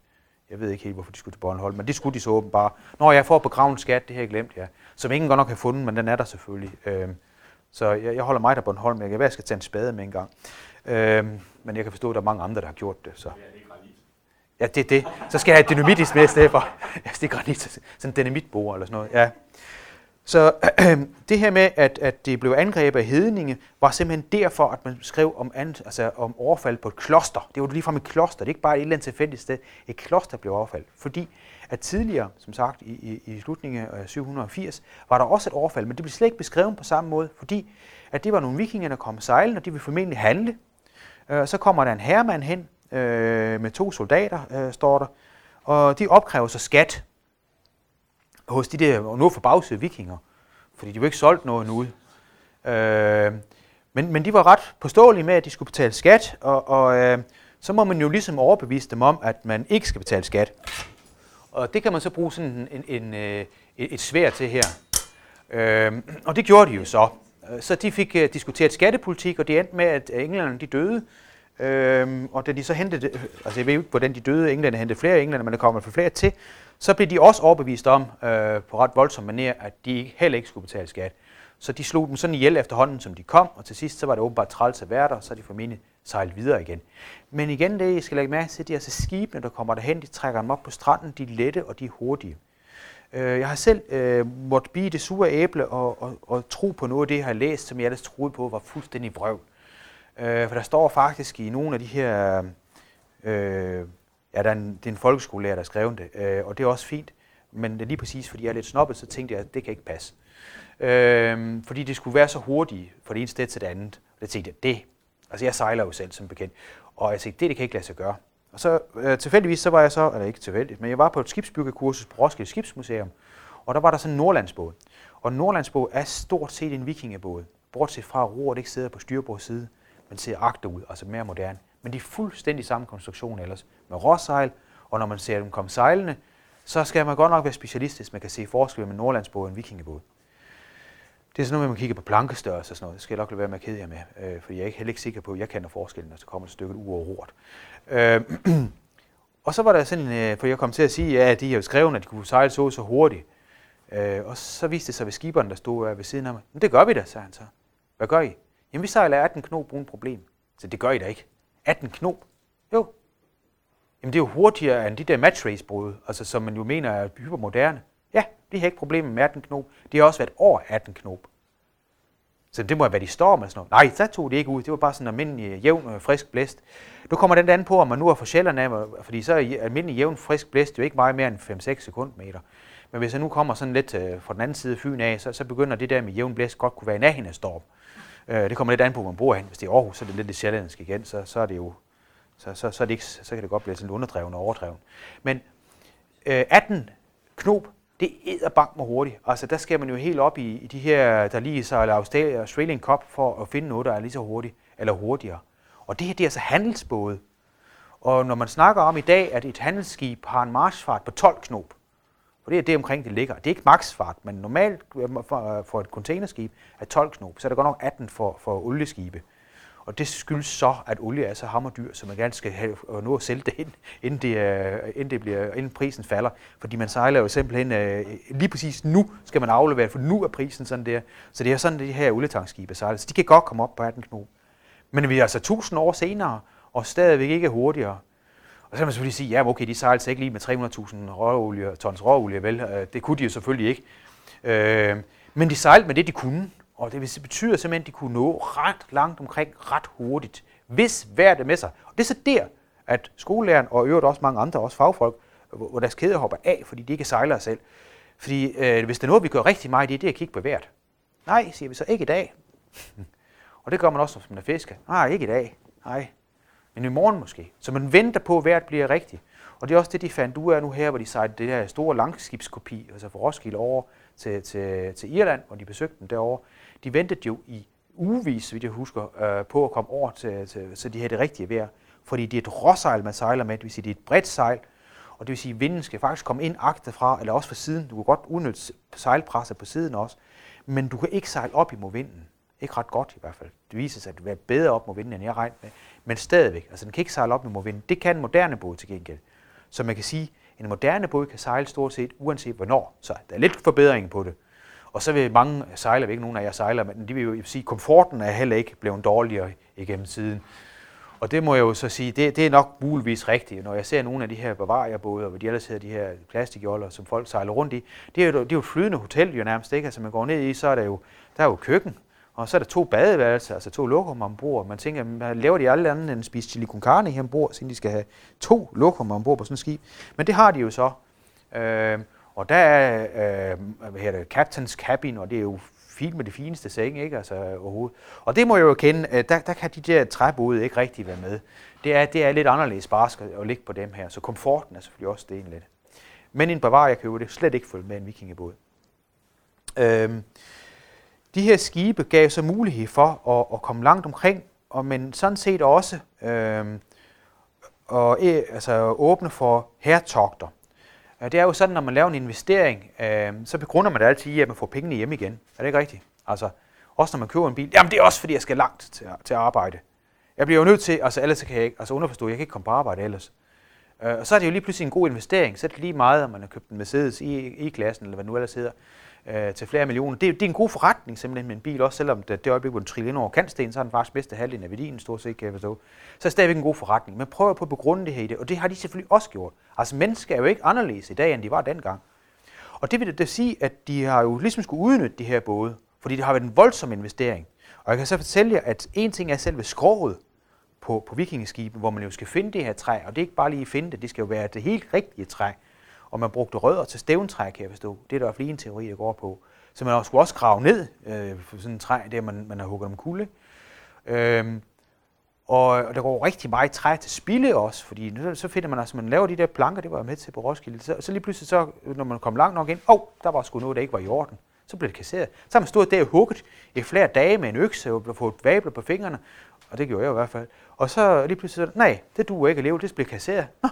jeg ved ikke helt, hvorfor de skulle til Bornholm, men det skulle de så åbenbart. Når jeg får begravet skat, det har jeg glemt, ja. Som ingen godt nok har fundet, men den er der selvfølgelig. Øhm, så jeg, jeg holder mig der Bornholm, jeg kan være, jeg skal tage en spade med en gang. Øhm, men jeg kan forstå, at der er mange andre, der har gjort det. Så. Ja, det er det. Så skal jeg have dynamitis med i stedet for. Ja, det er granit. Sådan en dynamitbord eller sådan noget. Ja. Så øh, det her med, at, at det blev angrebet af hedninge, var simpelthen derfor, at man skrev om, an, altså om overfald på et kloster. Det var lige fra et kloster, det er ikke bare et eller andet tilfældigt sted. Et kloster blev overfaldt, fordi at tidligere, som sagt i, i, i slutningen af 780, var der også et overfald, men det blev slet ikke beskrevet på samme måde, fordi at det var nogle vikinger, der kom sejlende, og de ville formentlig handle. Øh, så kommer der en herremand hen øh, med to soldater, øh, står der, og de opkræver så skat hos de der, og nu forbavsede vikinger, fordi de var ikke solgt noget nu. Øh, men, men de var ret påståelige med, at de skulle betale skat, og, og øh, så må man jo ligesom overbevise dem om, at man ikke skal betale skat. Og det kan man så bruge sådan en, en, en, øh, et svær til her. Øh, og det gjorde de jo så. Øh, så de fik uh, diskuteret skattepolitik, og det endte med, at englænderne de døde. Øh, og da de så hentede, altså jeg ved ikke, hvordan de døde, englænderne hentede flere englænder, men der kommer flere til, så blev de også overbevist om, øh, på ret voldsom manier, at de heller ikke skulle betale skat. Så de slog dem sådan ihjel efterhånden, som de kom, og til sidst så var det åbenbart træls at være der, så de formentlig sejlet videre igen. Men igen, det jeg skal lægge mærke til, det er altså skibene, der kommer derhen, de trækker dem op på stranden, de er lette og de er hurtige. Øh, jeg har selv øh, måttet blive det sure æble og, og, og tro på noget af det, jeg har læst, som jeg ellers troede på var fuldstændig vrøv. Øh, for der står faktisk i nogle af de her øh, Ja, der er en, det er en folkeskolelærer, der har skrevet det, øh, og det er også fint. Men det lige præcis, fordi jeg er lidt snobbet, så tænkte jeg, at det kan ikke passe. Øh, fordi det skulle være så hurtigt fra det ene sted til det andet. Og det tænkte jeg, det, altså jeg sejler jo selv som bekendt, og jeg tænkte, det, det kan ikke lade sig gøre. Og så øh, tilfældigvis, så var jeg så, eller ikke tilfældigt, men jeg var på et skibsbyggekursus på Roskilde Skibsmuseum, og der var der sådan en nordlandsbåd. Og en nordlandsbåd er stort set en vikingebåd, bortset fra at roret ikke sidder på styrbord side, men ser agterud, altså mere moderne. Men de er fuldstændig samme konstruktion ellers. Med råsejl, og når man ser dem komme sejlende, så skal man godt nok være specialist, hvis man kan se forskel med nordlandsbåd og en vikingebåd. Det er sådan noget, man kigger på plankestørrelse og sådan noget. Det skal jeg nok lade være med at kede jer med, øh, fordi jeg er ikke heller ikke sikker på, at jeg kender forskellen, når så kommer et stykke uoverhort. Øh, og så var der sådan, øh, for jeg kom til at sige, ja, at de har skrevet, at de kunne sejle så så hurtigt. Øh, og så viste det sig ved skiberen, der stod øh, ved siden af mig. Men det gør vi da, sagde han så. Hvad gør I? Jamen, vi sejler 18 knop uden problem. Så det gør I da ikke. 18 knop? Jo. Jamen, det er jo hurtigere end de der matchrace-brud, altså som man jo mener er hypermoderne. Ja, de har ikke problemer med 18 knop. Det har også været over 18 knop. Så det må have været i storm eller sådan noget. Nej, så tog det ikke ud. Det var bare sådan en almindelig øh, jævn øh, frisk blæst. Nu kommer den anden på, om man nu er for sjældent af, fordi så er almindelig jævn frisk blæst jo ikke meget mere end 5-6 sekundmeter. Men hvis jeg nu kommer sådan lidt øh, fra den anden side af Fyn af, så, så begynder det der med jævn blæst godt kunne være en af storm. Øh, det kommer lidt an på, hvor man bor hen. Hvis det er Aarhus, så er det lidt det sjællandsk igen, så, så er det jo så, så, så, er det ikke, så kan det godt blive sådan underdreven og overdreven. Men øh, 18 knop, det æder bank med hurtigt. Altså der skal man jo helt op i, i de her, der lige så eller Australian Cup for at finde noget, der er lige så hurtigt eller hurtigere. Og det her, det er altså handelsbåde. Og når man snakker om i dag, at et handelsskib har en marchfart på 12 knop, for det er det omkring, det ligger. Det er ikke maksfart, men normalt øh, for, øh, for et containerskib er 12 knop, så er der godt nok 18 for, for olieskibe. Og det skyldes så, at olie er så hammerdyr, så man gerne skal have, og nå at sælge det, ind, inden, det, inden, det bliver, inden prisen falder. Fordi man sejler jo simpelthen, lige præcis nu skal man aflevere, for nu er prisen sådan der. Så det er sådan, de her olietankskibe sejler. Så de kan godt komme op på 18 knop. Men vi er altså 1000 år senere, og stadigvæk ikke hurtigere. Og så kan man selvfølgelig sige, ja, okay, de sejlede altså ikke lige med 300.000 råolie, tons råolie, vel? Øh, det kunne de jo selvfølgelig ikke. Øh, men de sejlede med det, de kunne. Og det betyder simpelthen, at de kunne nå ret langt omkring ret hurtigt, hvis vejret er med sig. Og det er så der, at skolelæreren og øvrigt også mange andre, også fagfolk, hvor deres kæde hopper af, fordi de ikke sejler selv. Fordi øh, hvis det er noget, vi gør rigtig meget i, det er at kigge på vejret. Nej, siger vi så ikke i dag. og det gør man også, som man er fisker. Nej, ikke i dag. Nej, men i morgen måske. Så man venter på, at vejret bliver rigtigt. Og det er også det, de fandt ud af nu her, hvor de sejlede det her store langskibskopi, altså fra Roskilde over til, til, til Irland, hvor de besøgte dem derovre. De ventede jo i ugevis, hvis jeg husker, øh, på at komme over til, til, så de havde det rigtige vejr. Fordi det er et råsejl, man sejler med, det vil sige, det er et bredt sejl, og det vil sige, at vinden skal faktisk komme ind agtet fra, eller også fra siden. Du kan godt udnytte sejlpresset på siden også, men du kan ikke sejle op imod vinden. Ikke ret godt i hvert fald. Det viser sig at være bedre op mod vinden, end jeg regnede med. Men stadigvæk, altså den kan ikke sejle op med vinden. Det kan en moderne båd til gengæld. Så man kan sige, at en moderne båd kan sejle stort set uanset hvornår. Så der er lidt forbedring på det. Og så vil mange sejlere, ikke nogen af jer sejler, men de vil jo sige, at komforten er heller ikke blevet dårligere igennem tiden. Og det må jeg jo så sige, det, det er nok muligvis rigtigt. Når jeg ser nogle af de her Bavaria-både, hvor de ellers hedder de her plastikjoller, som folk sejler rundt i, det er jo, det er jo et flydende hotel jo nærmest, ikke? Altså man går ned i, så er der jo, der er jo køkken, og så er der to badeværelser, altså to lokum ombord. Man tænker, man laver de alle andre end at spise chili con carne her ombord, siden de skal have to lokum ombord på sådan et skib. Men det har de jo så. Øh, og der er øh, hvad hedder det, captain's cabin, og det er jo fint med det fineste seng, ikke? Altså, overhovedet. Og det må jeg jo kende, øh, der, der kan de der træbåde ikke rigtig være med. Det er, det er lidt anderledes barsk at ligge på dem her, så komforten er selvfølgelig også det en lidt. Men en Bavaria kan jo det slet ikke følge med en vikingebåd. Øhm, de her skibe gav så mulighed for at, at komme langt omkring, og men sådan set også øhm, øh, og, altså, åbne for hertogter. Det er jo sådan, når man laver en investering, øh, så begrunder man det altid i, at man får pengene hjem igen. Er det ikke rigtigt? Altså, også når man køber en bil. Jamen, det er også, fordi jeg skal langt til, til arbejde. Jeg bliver jo nødt til, altså ellers kan jeg ikke, altså underforstå, jeg kan ikke komme på arbejde ellers. Øh, og så er det jo lige pludselig en god investering. Så er det lige meget, om man har købt en Mercedes e, i, i klassen, eller hvad nu ellers hedder øh, til flere millioner. Det, det er en god forretning simpelthen med en bil, også selvom det, det øjeblik, hvor den triller ind over kantsten, så er den faktisk bedste halvdelen af værdien, stort set kan jeg forstå. Så er det stadigvæk en god forretning. Men prøv på at begrunde det her i det, og det har de selvfølgelig også gjort. Altså mennesker er jo ikke anderledes i dag, end de var dengang. Og det vil det sige, at de har jo ligesom skulle udnytte de her både, fordi det har været en voldsom investering. Og jeg kan så fortælle jer, at en ting er selve skroget på, på vikingeskibet, hvor man jo skal finde det her træ, og det er ikke bare lige at finde det, det skal jo være det helt rigtige træ og man brugte rødder til stævntræ, kan jeg forstå. Det er der i hvert fald en teori, der går på. Så man skulle også grave ned øh, for sådan en træ, der man, man har hugget om kulde. Øhm, og, og der går rigtig meget træ til spilde også, fordi så finder man, altså man laver de der planker, det var jeg med til på Roskilde, så, så lige pludselig, så, når man kom langt nok ind, åh, oh, der var sgu noget, der ikke var i orden. Så blev det kasseret. Så har man stået der og hugget i flere dage med en økse og fået vabler på fingrene, og det gjorde jeg i hvert fald. Og så lige pludselig, nej, det duer ikke at leve, det blev kasseret. Nå,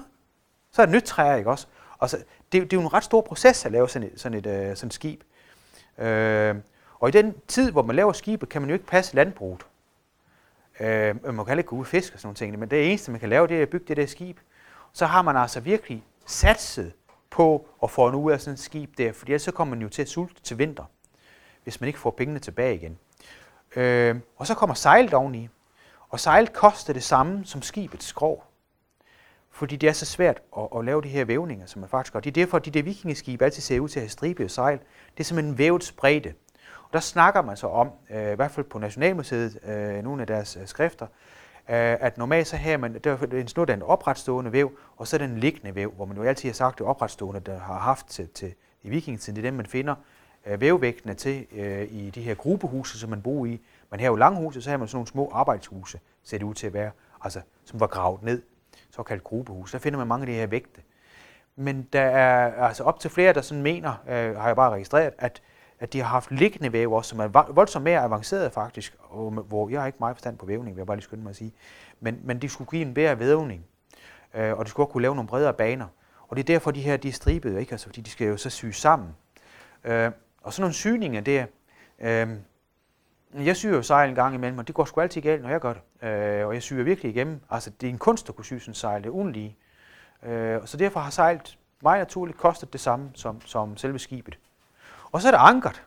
så er det nyt træ, ikke også? Og så, det, det er jo en ret stor proces at lave sådan et, sådan et, øh, sådan et skib. Øh, og i den tid, hvor man laver skibet, kan man jo ikke passe landbruget. Øh, man kan heller ikke gå ud og fiske og sådan nogle ting, men det eneste, man kan lave, det er at bygge det der skib. Så har man altså virkelig satset på at få en ud af sådan et skib der, for ellers så kommer man jo til at sulte til vinter, hvis man ikke får pengene tilbage igen. Øh, og så kommer sejlet oveni. Og sejlet koster det samme som skibets skrog. Fordi det er så svært at, at lave de her vævninger, som man faktisk gør. Det er derfor, at de der vikingeskibe altid ser ud til at have stribe og sejl. Det er simpelthen vævet spredte. Og der snakker man så om, øh, i hvert fald på Nationalmuseet, øh, nogle af deres øh, skrifter, øh, at normalt så har man, der er en snor, der er en opretstående væv, og så er den liggende væv, hvor man jo altid har sagt, at opretstående, der har haft til, til i vikingetiden, det er dem, man finder øh, vævvægtene til øh, i de her gruppehuse, som man bor i. Man har jo langhuse, så har man sådan nogle små arbejdshuse, ser det ud til at være, altså, som var gravet ned, såkaldt gruppehus. Der finder man mange af de her vægte. Men der er altså op til flere, der sådan mener, øh, har jeg bare registreret, at, at de har haft liggende væv også, som er voldsomt mere avanceret faktisk, og, hvor jeg har ikke meget forstand på vævning, vil jeg bare lige skynde mig at sige. Men, men de skulle give en bedre vævning, øh, og de skulle også kunne lave nogle bredere baner. Og det er derfor, de her de er stribede, ikke? Altså, fordi de skal jo så syge sammen. Øh, og sådan nogle syninger der, øh, jeg syr jo sejl en gang imellem, og det går sgu altid galt, når jeg gør det. Øh, og jeg syr virkelig igennem. Altså, det er en kunst at kunne sy sådan en sejl, det er ugenlige. Øh, så derfor har sejlet meget naturligt kostet det samme som, som selve skibet. Og så er det ankert.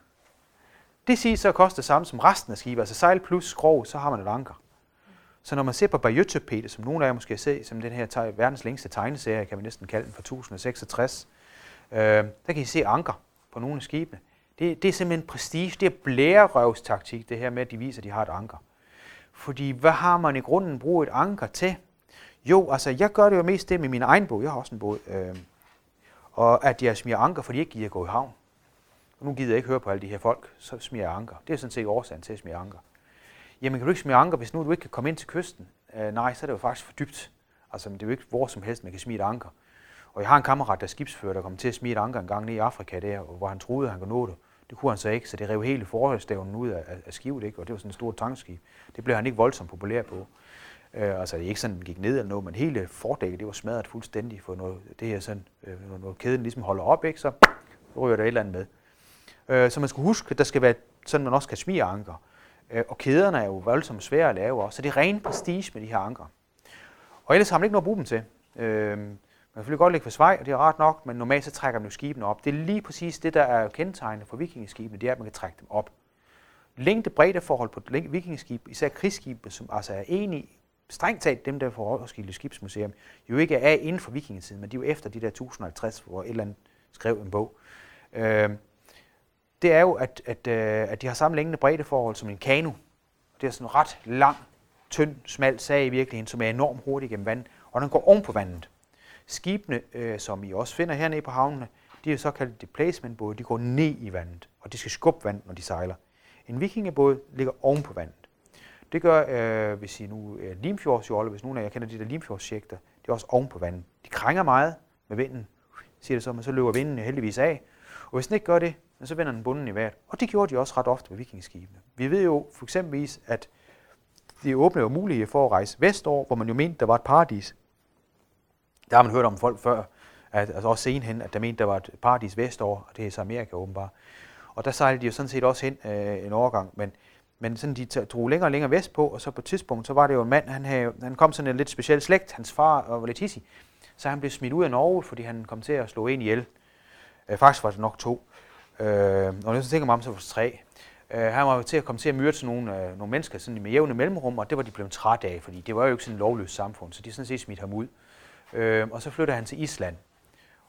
Det siger så koster det samme som resten af skibet. Altså sejl plus skrog, så har man et anker. Så når man ser på Bayeux som nogle af jer måske har set, som den her verdens længste tegneserie, kan man næsten kalde den fra 1066, øh, der kan I se anker på nogle af skibene. Det, det er simpelthen prestige, det er blærerøvstaktik, det her med, at de viser, at de har et anker. Fordi hvad har man i grunden brugt et anker til? Jo, altså jeg gør det jo mest det med min egen båd. Jeg har også en båd. Øh, og at jeg smider anker, fordi jeg ikke gider gå i havn. Og nu gider jeg ikke høre på alle de her folk, så smider jeg anker. Det er sådan set årsagen til at smide anker. Jamen kan du ikke smide anker, hvis nu du ikke kan komme ind til kysten? Øh, nej, så er det jo faktisk for dybt. Altså det er jo ikke hvor som helst, man kan smide et anker. Og jeg har en kammerat, der er skibsfører, der kom til at smide et anker en gang ned i Afrika der, hvor han troede, at han kunne nå det. Det kunne han så ikke, så det rev hele forhøjstævnen ud af, af skivet, ikke? og det var sådan en stor tankskib. Det blev han ikke voldsomt populær på. Øh, altså det er ikke sådan, den gik ned eller noget, men hele fordækket, det var smadret fuldstændig for noget, det her sådan, øh, når, når kæden ligesom holder op, ikke, så ryger der et eller andet med. Øh, så man skal huske, at der skal være sådan, man også kan smige anker. Øh, og kæderne er jo voldsomt svære at lave også, så det er ren prestige med de her anker. Og ellers har man ikke noget at bruge dem til. Øh, man kan selvfølgelig godt ligge for svej, og det er ret nok, men normalt så trækker man jo skibene op. Det er lige præcis det, der er kendetegnende for vikingeskibene, det er, at man kan trække dem op. Længde bredde forhold på vikingeskib, især krigsskibe, som altså er enige, strengt taget dem, der får Roskilde Skibsmuseum, jo ikke er inden for vikingetiden, men de er jo efter de der 1050, hvor et eller andet skrev en bog. Øh, det er jo, at, at, øh, at de har samme længde bredde forhold som en kano. Det er sådan en ret lang, tynd, smal sag i virkeligheden, som er enormt hurtig gennem vand, og den går oven på vandet. Skibene, øh, som I også finder hernede på havnene, de er såkaldte displacement-både. De går ned i vandet, og de skal skubbe vand, når de sejler. En vikingebåd ligger oven på vandet. Det gør, øh, hvis I nu øh, er Limfjordsjolle, hvis nogen af jer kender de der limfjordsjægter, det er også oven på vandet. De krænger meget med vinden, siger det så, men så løber vinden heldigvis af. Og hvis den ikke gør det, så vender den bunden i vejret. Og det gjorde de også ret ofte med vikingeskibene. Vi ved jo for eksempelvis, at det åbnede jo mulighed for at rejse vestover, hvor man jo mente, der var et paradis. Der har man hørt om folk før, at, altså også senhen, at der mente, der var et paradis vestover, og det er så Amerika åbenbart. Og der sejlede de jo sådan set også hen øh, en overgang, men, men sådan de drog længere og længere vestpå, og så på et tidspunkt, så var det jo en mand, han, havde, han kom sådan en lidt speciel slægt, hans far øh, var lidt hissig, så han blev smidt ud af Norge, fordi han kom til at slå en ihjel. Øh, faktisk var det nok to. Øh, og når jeg så tænker mig om, så var det tre. Øh, han var jo til at komme til at myrde sådan nogle, øh, nogle mennesker sådan med jævne mellemrum, og det var de blevet træt af, fordi det var jo ikke sådan et lovløst samfund, så de sådan set smidt ham ud. Øh, Øh, og så flytter han til Island.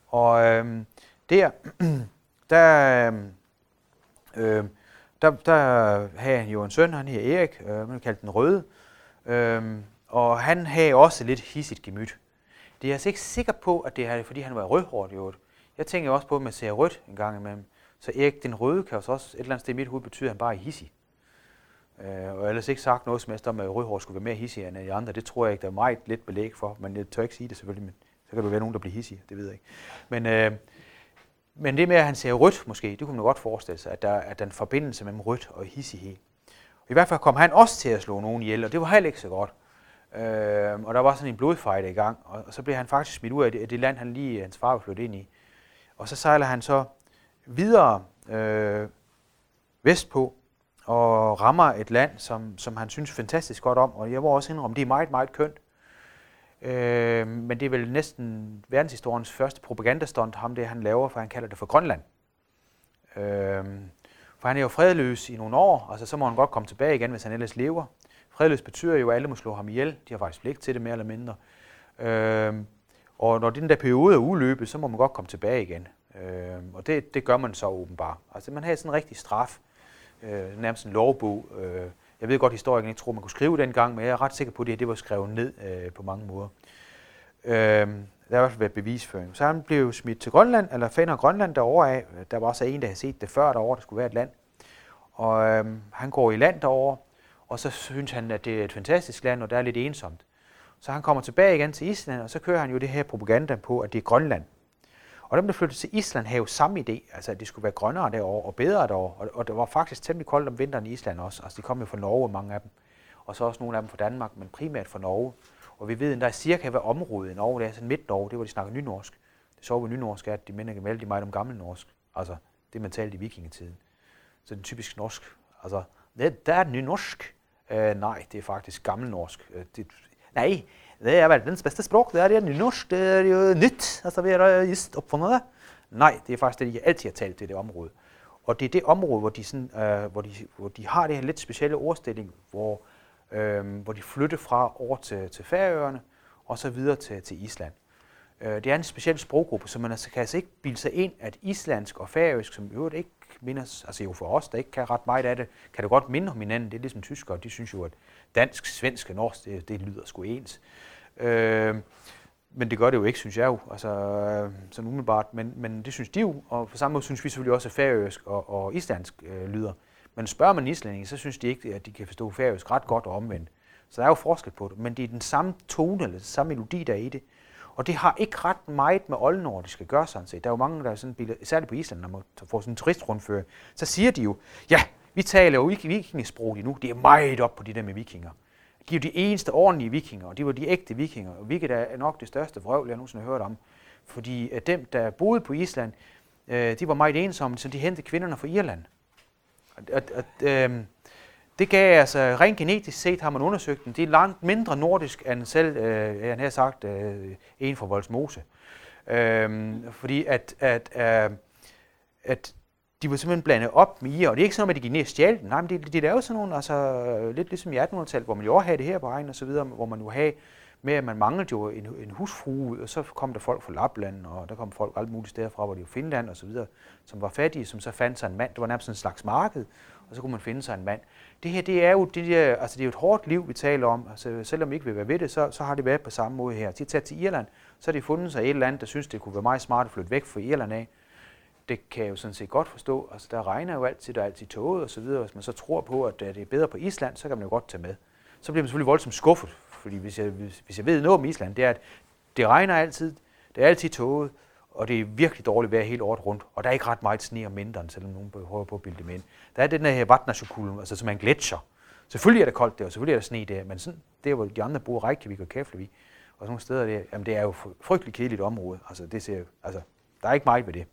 Og øh, der, der, øh, der, der havde han jo en søn, han her Erik, øh, man kaldte den Røde, øh, og han havde også lidt hissigt gemyt. Det er jeg altså ikke sikker på, at det er, fordi han var rødhåret i øvrigt. Jeg tænker også på, at man ser rødt en gang imellem. Så Erik den Røde kan også et eller andet sted i mit hoved betyde, at han bare er hissig. Øh, og ellers ikke sagt noget som helst om, at rødhår skulle være mere hissig end de andre. Det tror jeg ikke, der er meget lidt belæg for, men jeg tør ikke sige det selvfølgelig, men så kan der være nogen, der bliver hissige, det ved jeg ikke. Men, øh, men det med, at han ser rødt måske, det kunne man godt forestille sig, at der, at der er en forbindelse mellem rødt og hissighed. I hvert fald kom han også til at slå nogen ihjel, og det var heller ikke så godt. Øh, og der var sådan en blodfight i gang, og, og så blev han faktisk smidt ud af det, af det land, han lige hans far var flyttet ind i. Og så sejler han så videre øh, vestpå og rammer et land, som, som han synes fantastisk godt om. Og jeg var også indrømme, det er meget, meget kønt. Øh, men det er vel næsten verdenshistoriens første propagandastunt, ham det han laver, for han kalder det for Grønland. Øh, for han er jo fredløs i nogle år, altså så må han godt komme tilbage igen, hvis han ellers lever. Fredløs betyder jo, at alle må slå ham ihjel. De har faktisk pligt til det mere eller mindre. Øh, og når den der periode er udløbet, så må man godt komme tilbage igen. Øh, og det, det gør man så åbenbart. Altså man har sådan en rigtig straf, øh, Øh, nærmest en lovbog. Øh, jeg ved godt, at historikerne ikke tror, man kunne skrive dengang, men jeg er ret sikker på, at det, det var skrevet ned øh, på mange måder. Øh, der har i hvert fald været bevisføring. Så han blev smidt til Grønland, eller finder Grønland derovre af. Der var også en, der havde set det før derovre, der skulle være et land. Og øh, han går i land derovre, og så synes han, at det er et fantastisk land, og der er lidt ensomt. Så han kommer tilbage igen til Island, og så kører han jo det her propaganda på, at det er Grønland. Og dem, der flyttede til Island, havde jo samme idé, altså at det skulle være grønnere derovre og bedre derovre. Og, og det var faktisk temmelig koldt om vinteren i Island også. Altså de kom jo fra Norge, mange af dem. Og så også nogle af dem fra Danmark, men primært fra Norge. Og vi ved, endda der cirka hvad området i Norge, det er sådan midt Norge, det var de snakker nynorsk. Det så ved nynorsk er, at de minder gemeldt meget om gammel norsk. Altså det, man talte i vikingetiden. Så den typisk norsk. Altså, det, der er nynorsk. Uh, øh, nej, det er faktisk gammelnorsk. Uh, øh, det, nej, det er verdens beste språk. Det er jo nynorsk. Det er jo øh, nytt. Altså, vi har øh, just opfundet det. Nej, det er faktisk det, de altid har talt i det område. Og det er det område, hvor de, sådan, øh, hvor de, hvor de har det her lidt specielle ordstilling, hvor, øh, hvor de flytter fra over til, til Færøerne og så videre til, til Island. Øh, det er en speciel sproggruppe, så man altså, kan altså ikke bilde sig ind, at islandsk og færøsk, som i øvrigt ikke minder, altså jo for os, der ikke kan ret meget af det, kan det godt minde om hinanden. Det er ligesom tyskere, de synes jo, at dansk, svensk og norsk, det, det lyder sgu ens. Øh, men det gør det jo ikke, synes jeg jo, altså, øh, sådan umiddelbart. Men, men det synes de jo, og på samme måde synes vi selvfølgelig også, at færøsk og, og islandsk øh, lyder. Men spørger man islændinge, så synes de ikke, at de kan forstå færøsk ret godt og omvendt. Så der er jo forskel på det, men det er den samme tone, eller den samme melodi, der er i det. Og det har ikke ret meget med oldnordisk at gøre sådan set. Der er jo mange, der er sådan, særligt på Island, når man får sådan en turistrundføring, så siger de jo, ja, vi taler jo ikke vikingesprog lige nu. Det er meget op på de der med vikinger. De er jo de eneste ordentlige vikinger, og de var de ægte vikinger, hvilket er nok det største vrøvl, jeg nogensinde har hørt om. Fordi øh, dem, der boede på Island, øh, de var meget ensomme, så de hentede kvinderne fra Irland. Og, og, øh, det gav altså, rent genetisk set har man undersøgt den, det er langt mindre nordisk end selv, øh, han har sagt, øh, en fra Voldsmose. Øh, fordi at, at, øh, at de var simpelthen blandet op med ir, og det er ikke sådan, at de gik ned og stjal den. Nej, men det, det er jo sådan nogle, altså øh, lidt ligesom i 1800-tallet, hvor man jo også havde det her på egen og så videre, hvor man jo havde med, at man manglede jo en, en husfrue ud, og så kom der folk fra Lapland, og der kom folk alt muligt steder fra, hvor det var Finland og så videre, som var fattige, som så fandt sig en mand. Det var nærmest en slags marked, og så kunne man finde sig en mand. Det her, det er jo, det der, altså det er jo et hårdt liv, vi taler om. Altså, selvom vi ikke vil være ved det, så, så har det været på samme måde her. De er taget til Irland, så har de fundet sig et eller andet, der synes, det kunne være meget smart at flytte væk fra Irland af det kan jeg jo sådan set godt forstå. Altså, der regner jo altid, der er altid toget og så videre. Hvis man så tror på, at det er bedre på Island, så kan man jo godt tage med. Så bliver man selvfølgelig voldsomt skuffet, fordi hvis jeg, hvis, hvis jeg ved noget om Island, det er, at det regner altid, det er altid toget, og det er virkelig dårligt vejr hele året rundt, og der er ikke ret meget sne om vinteren, selvom nogen prøver på at bilde det ind. Der er den her Vatnajökull, altså som er en gletscher. Selvfølgelig er det koldt der, og selvfølgelig er der sne der, men sådan, der hvor de andre bor, Reykjavik og Keflavik, og sådan nogle steder der, jamen det er jo frygtelig kedeligt område. Altså, det ser, altså, der er ikke meget ved det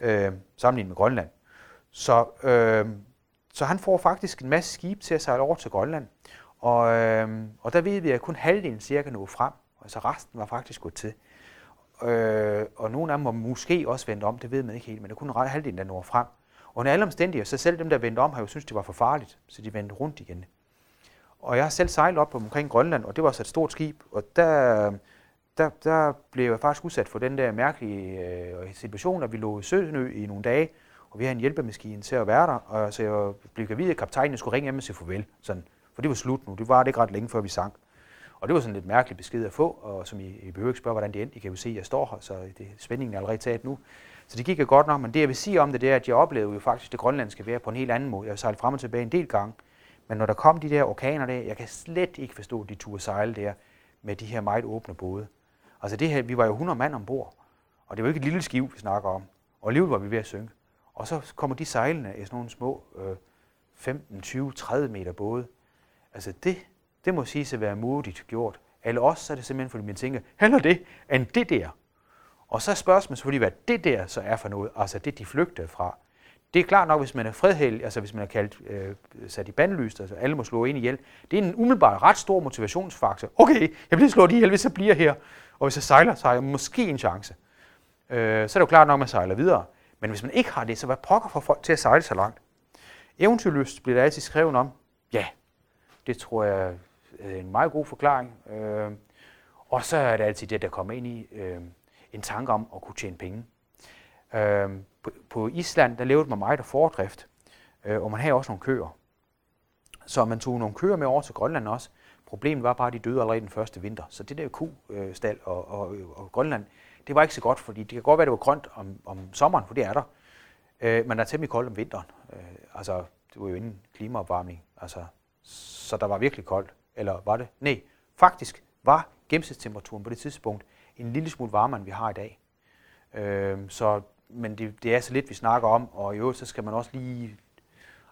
øh, sammenlignet med Grønland. Så, øh, så han får faktisk en masse skib til at sejle over til Grønland. Og, øh, og der ved vi, at kun halvdelen cirka nåede frem. Altså resten var faktisk gået til. Øh, og nogle af dem var måske også vendt om, det ved man ikke helt, men det kun halvdelen, der når frem. Og under alle omstændigheder, så selv dem, der vendte om, har jo syntes, det var for farligt, så de vendte rundt igen. Og jeg har selv sejlet op omkring Grønland, og det var så et stort skib, og der, der, der blev jeg faktisk udsat for den der mærkelige øh, situation, at vi lå i Sønø i nogle dage, og vi havde en hjælpemaskine til at være der, og så jeg blev gravid, at kaptajnen skulle ringe hjem og sige farvel. Sådan. For det var slut nu. Det var det ikke ret længe, før vi sank. Og det var sådan lidt mærkeligt besked at få, og som I, I behøver ikke spørge, hvordan det endte. I kan jo se, at jeg står her, så det, spændingen er allerede taget nu. Så det gik jo godt nok, men det jeg vil sige om det, det er, at jeg oplevede jo faktisk det grønlandske vejr på en helt anden måde. Jeg har sejlet frem og tilbage en del gange, men når der kom de der orkaner der, jeg kan slet ikke forstå, at de turde sejle der med de her meget åbne både. Altså det her, vi var jo 100 mand ombord, og det var ikke et lille skib, vi snakker om. Og alligevel var vi ved at synke. Og så kommer de sejlende i sådan nogle små øh, 15, 20, 30 meter både. Altså det, det må sige at være modigt gjort. Eller også så er det simpelthen, fordi man tænker, heller det end det der. Og så er spørgsmålet selvfølgelig, hvad det der så er for noget, altså det, de flygtede fra. Det er klart nok, hvis man er fredhæld, altså hvis man er kaldt, øh, sat i bandlyst, altså alle må slå ind ihjel, det er en umiddelbart ret stor motivationsfaktor. Okay, jeg bliver slået ihjel, hvis jeg bliver her, og hvis jeg sejler, så har jeg måske en chance. Øh, så er det jo klart nok, at man sejler videre. Men hvis man ikke har det, så hvad pokker for folk til at sejle så langt? Eventyrlyst bliver der altid skrevet om. Ja, det tror jeg Øh, en meget god forklaring. Øh, og så er det altid det, der kommer ind i øh, en tanke om at kunne tjene penge. Øh, på, på Island, der levede man meget af fordrift, øh, og man havde også nogle køer. Så man tog nogle køer med over til Grønland også. Problemet var bare, at de døde allerede den første vinter. Så det der kustal øh, og, og, og Grønland, det var ikke så godt, fordi det kan godt være, at det var grønt om, om sommeren, for det er der. Øh, men der er temmelig koldt om vinteren. Øh, altså, det var jo inden klimaopvarmning. Altså, så der var virkelig koldt. Eller var det? Nej, faktisk var gennemsnitstemperaturen på det tidspunkt en lille smule varmere, end vi har i dag. Øh, så, men det, det er så lidt, vi snakker om, og i øvrigt så skal man også lige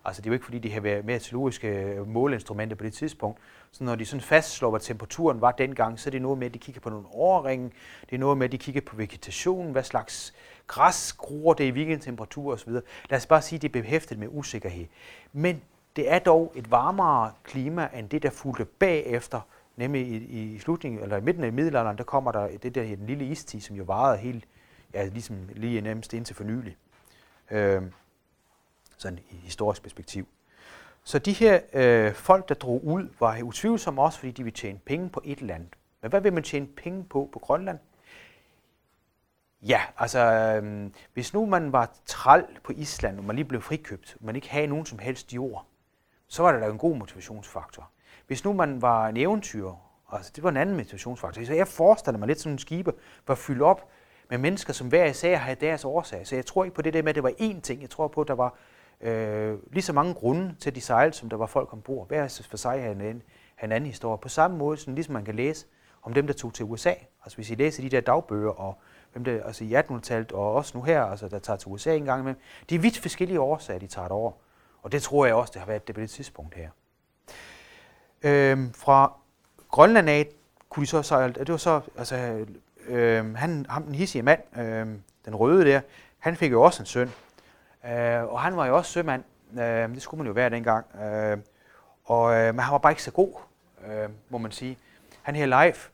Altså det er jo ikke fordi, de har været meteorologiske øh, måleinstrumenter på det tidspunkt. Så når de sådan fastslår, hvad temperaturen var dengang, så er det noget med, at de kigger på nogle overringe. Det er noget med, at de kigger på vegetationen, hvad slags græs gror det i weekendtemperatur osv. Lad os bare sige, at det er behæftet med usikkerhed. Men det er dog et varmere klima, end det, der fulgte bagefter, nemlig i, i slutningen, eller i midten af middelalderen, der kommer der det der den lille istid, som jo varede helt, ja, ligesom lige nærmest indtil for nylig. Øh, sådan i historisk perspektiv. Så de her øh, folk, der drog ud, var utvivlsomme også, fordi de ville tjene penge på et land. Men hvad vil man tjene penge på på Grønland? Ja, altså øh, hvis nu man var træl på Island, og man lige blev frikøbt, og man ikke havde nogen som helst jord, så var det da en god motivationsfaktor. Hvis nu man var en eventyr, altså det var en anden motivationsfaktor. Så jeg forestiller mig lidt som en skibe var fyldt op med mennesker, som hver især havde deres årsag. Så jeg tror ikke på det der med, at det var én ting. Jeg tror på, at der var øh, lige så mange grunde til, de sejl, som der var folk ombord. Hver for sig havde en, en anden historie. På samme måde, som ligesom man kan læse om dem, der tog til USA. Altså hvis I læser de der dagbøger, og hvem der, altså i 1800-tallet, og også nu her, altså der tager til USA en gang imellem, de er vidt forskellige årsager, de tager det over. Og det tror jeg også, det har været det på det tidspunkt her. Øhm, fra Grønland af kunne de så sejle, det var så, altså, øhm, han, ham den hissige mand, øhm, den røde der, han fik jo også en søn, Øh, og han var jo også sømand. Øh, det skulle man jo være dengang. Øh, og, øh, men han var bare ikke så god, øh, må man sige. Han her Leif,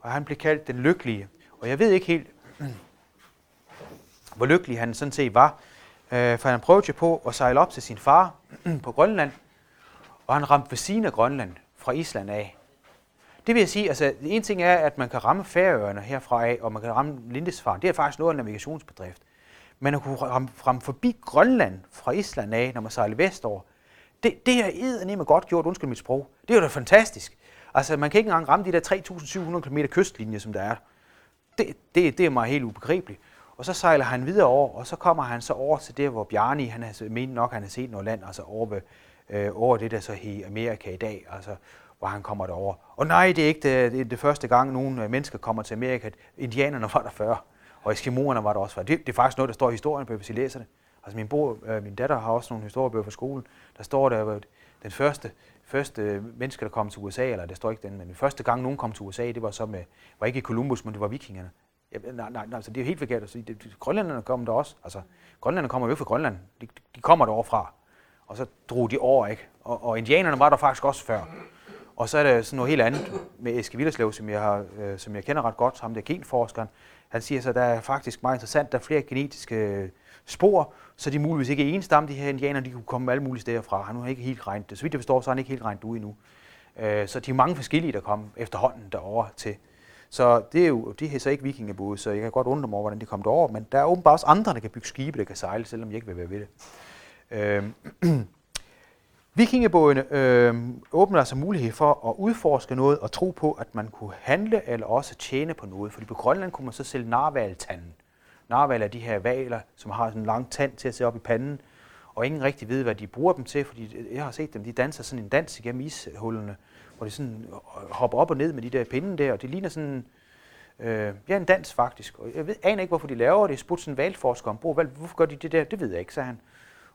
og han blev kaldt den lykkelige. Og jeg ved ikke helt, hvor lykkelig han sådan set var. Øh, for han prøvede jo på at sejle op til sin far på Grønland, og han ramte ved siden af Grønland fra Island af. Det vil jeg sige, altså en ting er, at man kan ramme Færøerne herfra af, og man kan ramme Lindesfaren. Det er faktisk noget af en navigationsbedrift. Men at kunne ramme, ramme forbi Grønland fra Island af, når man sejler vestover, det, det er med godt gjort, undskyld mit sprog. Det er jo da fantastisk. Altså, man kan ikke engang ramme de der 3.700 km kystlinje, som der er. Det, det, det er mig helt ubegribeligt. Og så sejler han videre over, og så kommer han så over til det, hvor Bjarni, han har ment nok, han har set noget land, altså over, ved, øh, over det, der så i Amerika i dag, altså hvor han kommer derover. Og nej, det er ikke det, det, er det første gang, nogle øh, mennesker kommer til Amerika. Indianerne var der før. Og Eskimoerne var der også. Det, det er faktisk noget, der står i historien, hvis I læser det. Altså min, bro, øh, min datter har også nogle historiebøger fra skolen. Der står der, at den første, første menneske, der kom til USA, eller det står ikke den, men den første gang, nogen kom til USA, det var så med, var ikke Columbus, men det var vikingerne. Ja, nej, nej, nej, altså det er helt forkert at sige. Det, grønlænderne kom der også. Altså, grønlænderne kommer jo ikke fra Grønland. De, de kommer derovre fra. Og så drog de over, ikke? Og, og indianerne var der faktisk også før. Og så er der sådan noget helt andet med Eske Villerslev, som jeg, har, øh, som jeg kender ret godt, ham der genforskeren. Han siger så, at der er faktisk meget interessant, der er flere genetiske øh, spor, så de er muligvis ikke en stamme, de her indianer, de kunne komme alle mulige steder fra. Han har ikke helt regnet det. Så vidt jeg forstår, så har han ikke helt regnet ud endnu. Øh, så de er mange forskellige, der kom efterhånden derover til. Så det er jo, de er så ikke vikingebåde, så jeg kan godt undre mig over, hvordan de kom derover. Men der er åbenbart også andre, der kan bygge skibe, der kan sejle, selvom jeg ikke vil være ved det. Øh, Vikingebådene øh, åbner altså mulighed for at udforske noget og tro på, at man kunne handle eller også tjene på noget. Fordi på Grønland kunne man så sælge narvaltanden. Narval er de her valer, som har sådan en lang tand til at se op i panden, og ingen rigtig ved, hvad de bruger dem til, fordi jeg har set dem, de danser sådan en dans igennem ishullene, hvor de sådan øh, hopper op og ned med de der pinde der, og det ligner sådan, øh, ja, en dans faktisk. Og jeg ved, aner ikke, hvorfor de laver det. Jeg spurgte sådan en valforsker om, hvorfor gør de det der? Det ved jeg ikke, sagde han.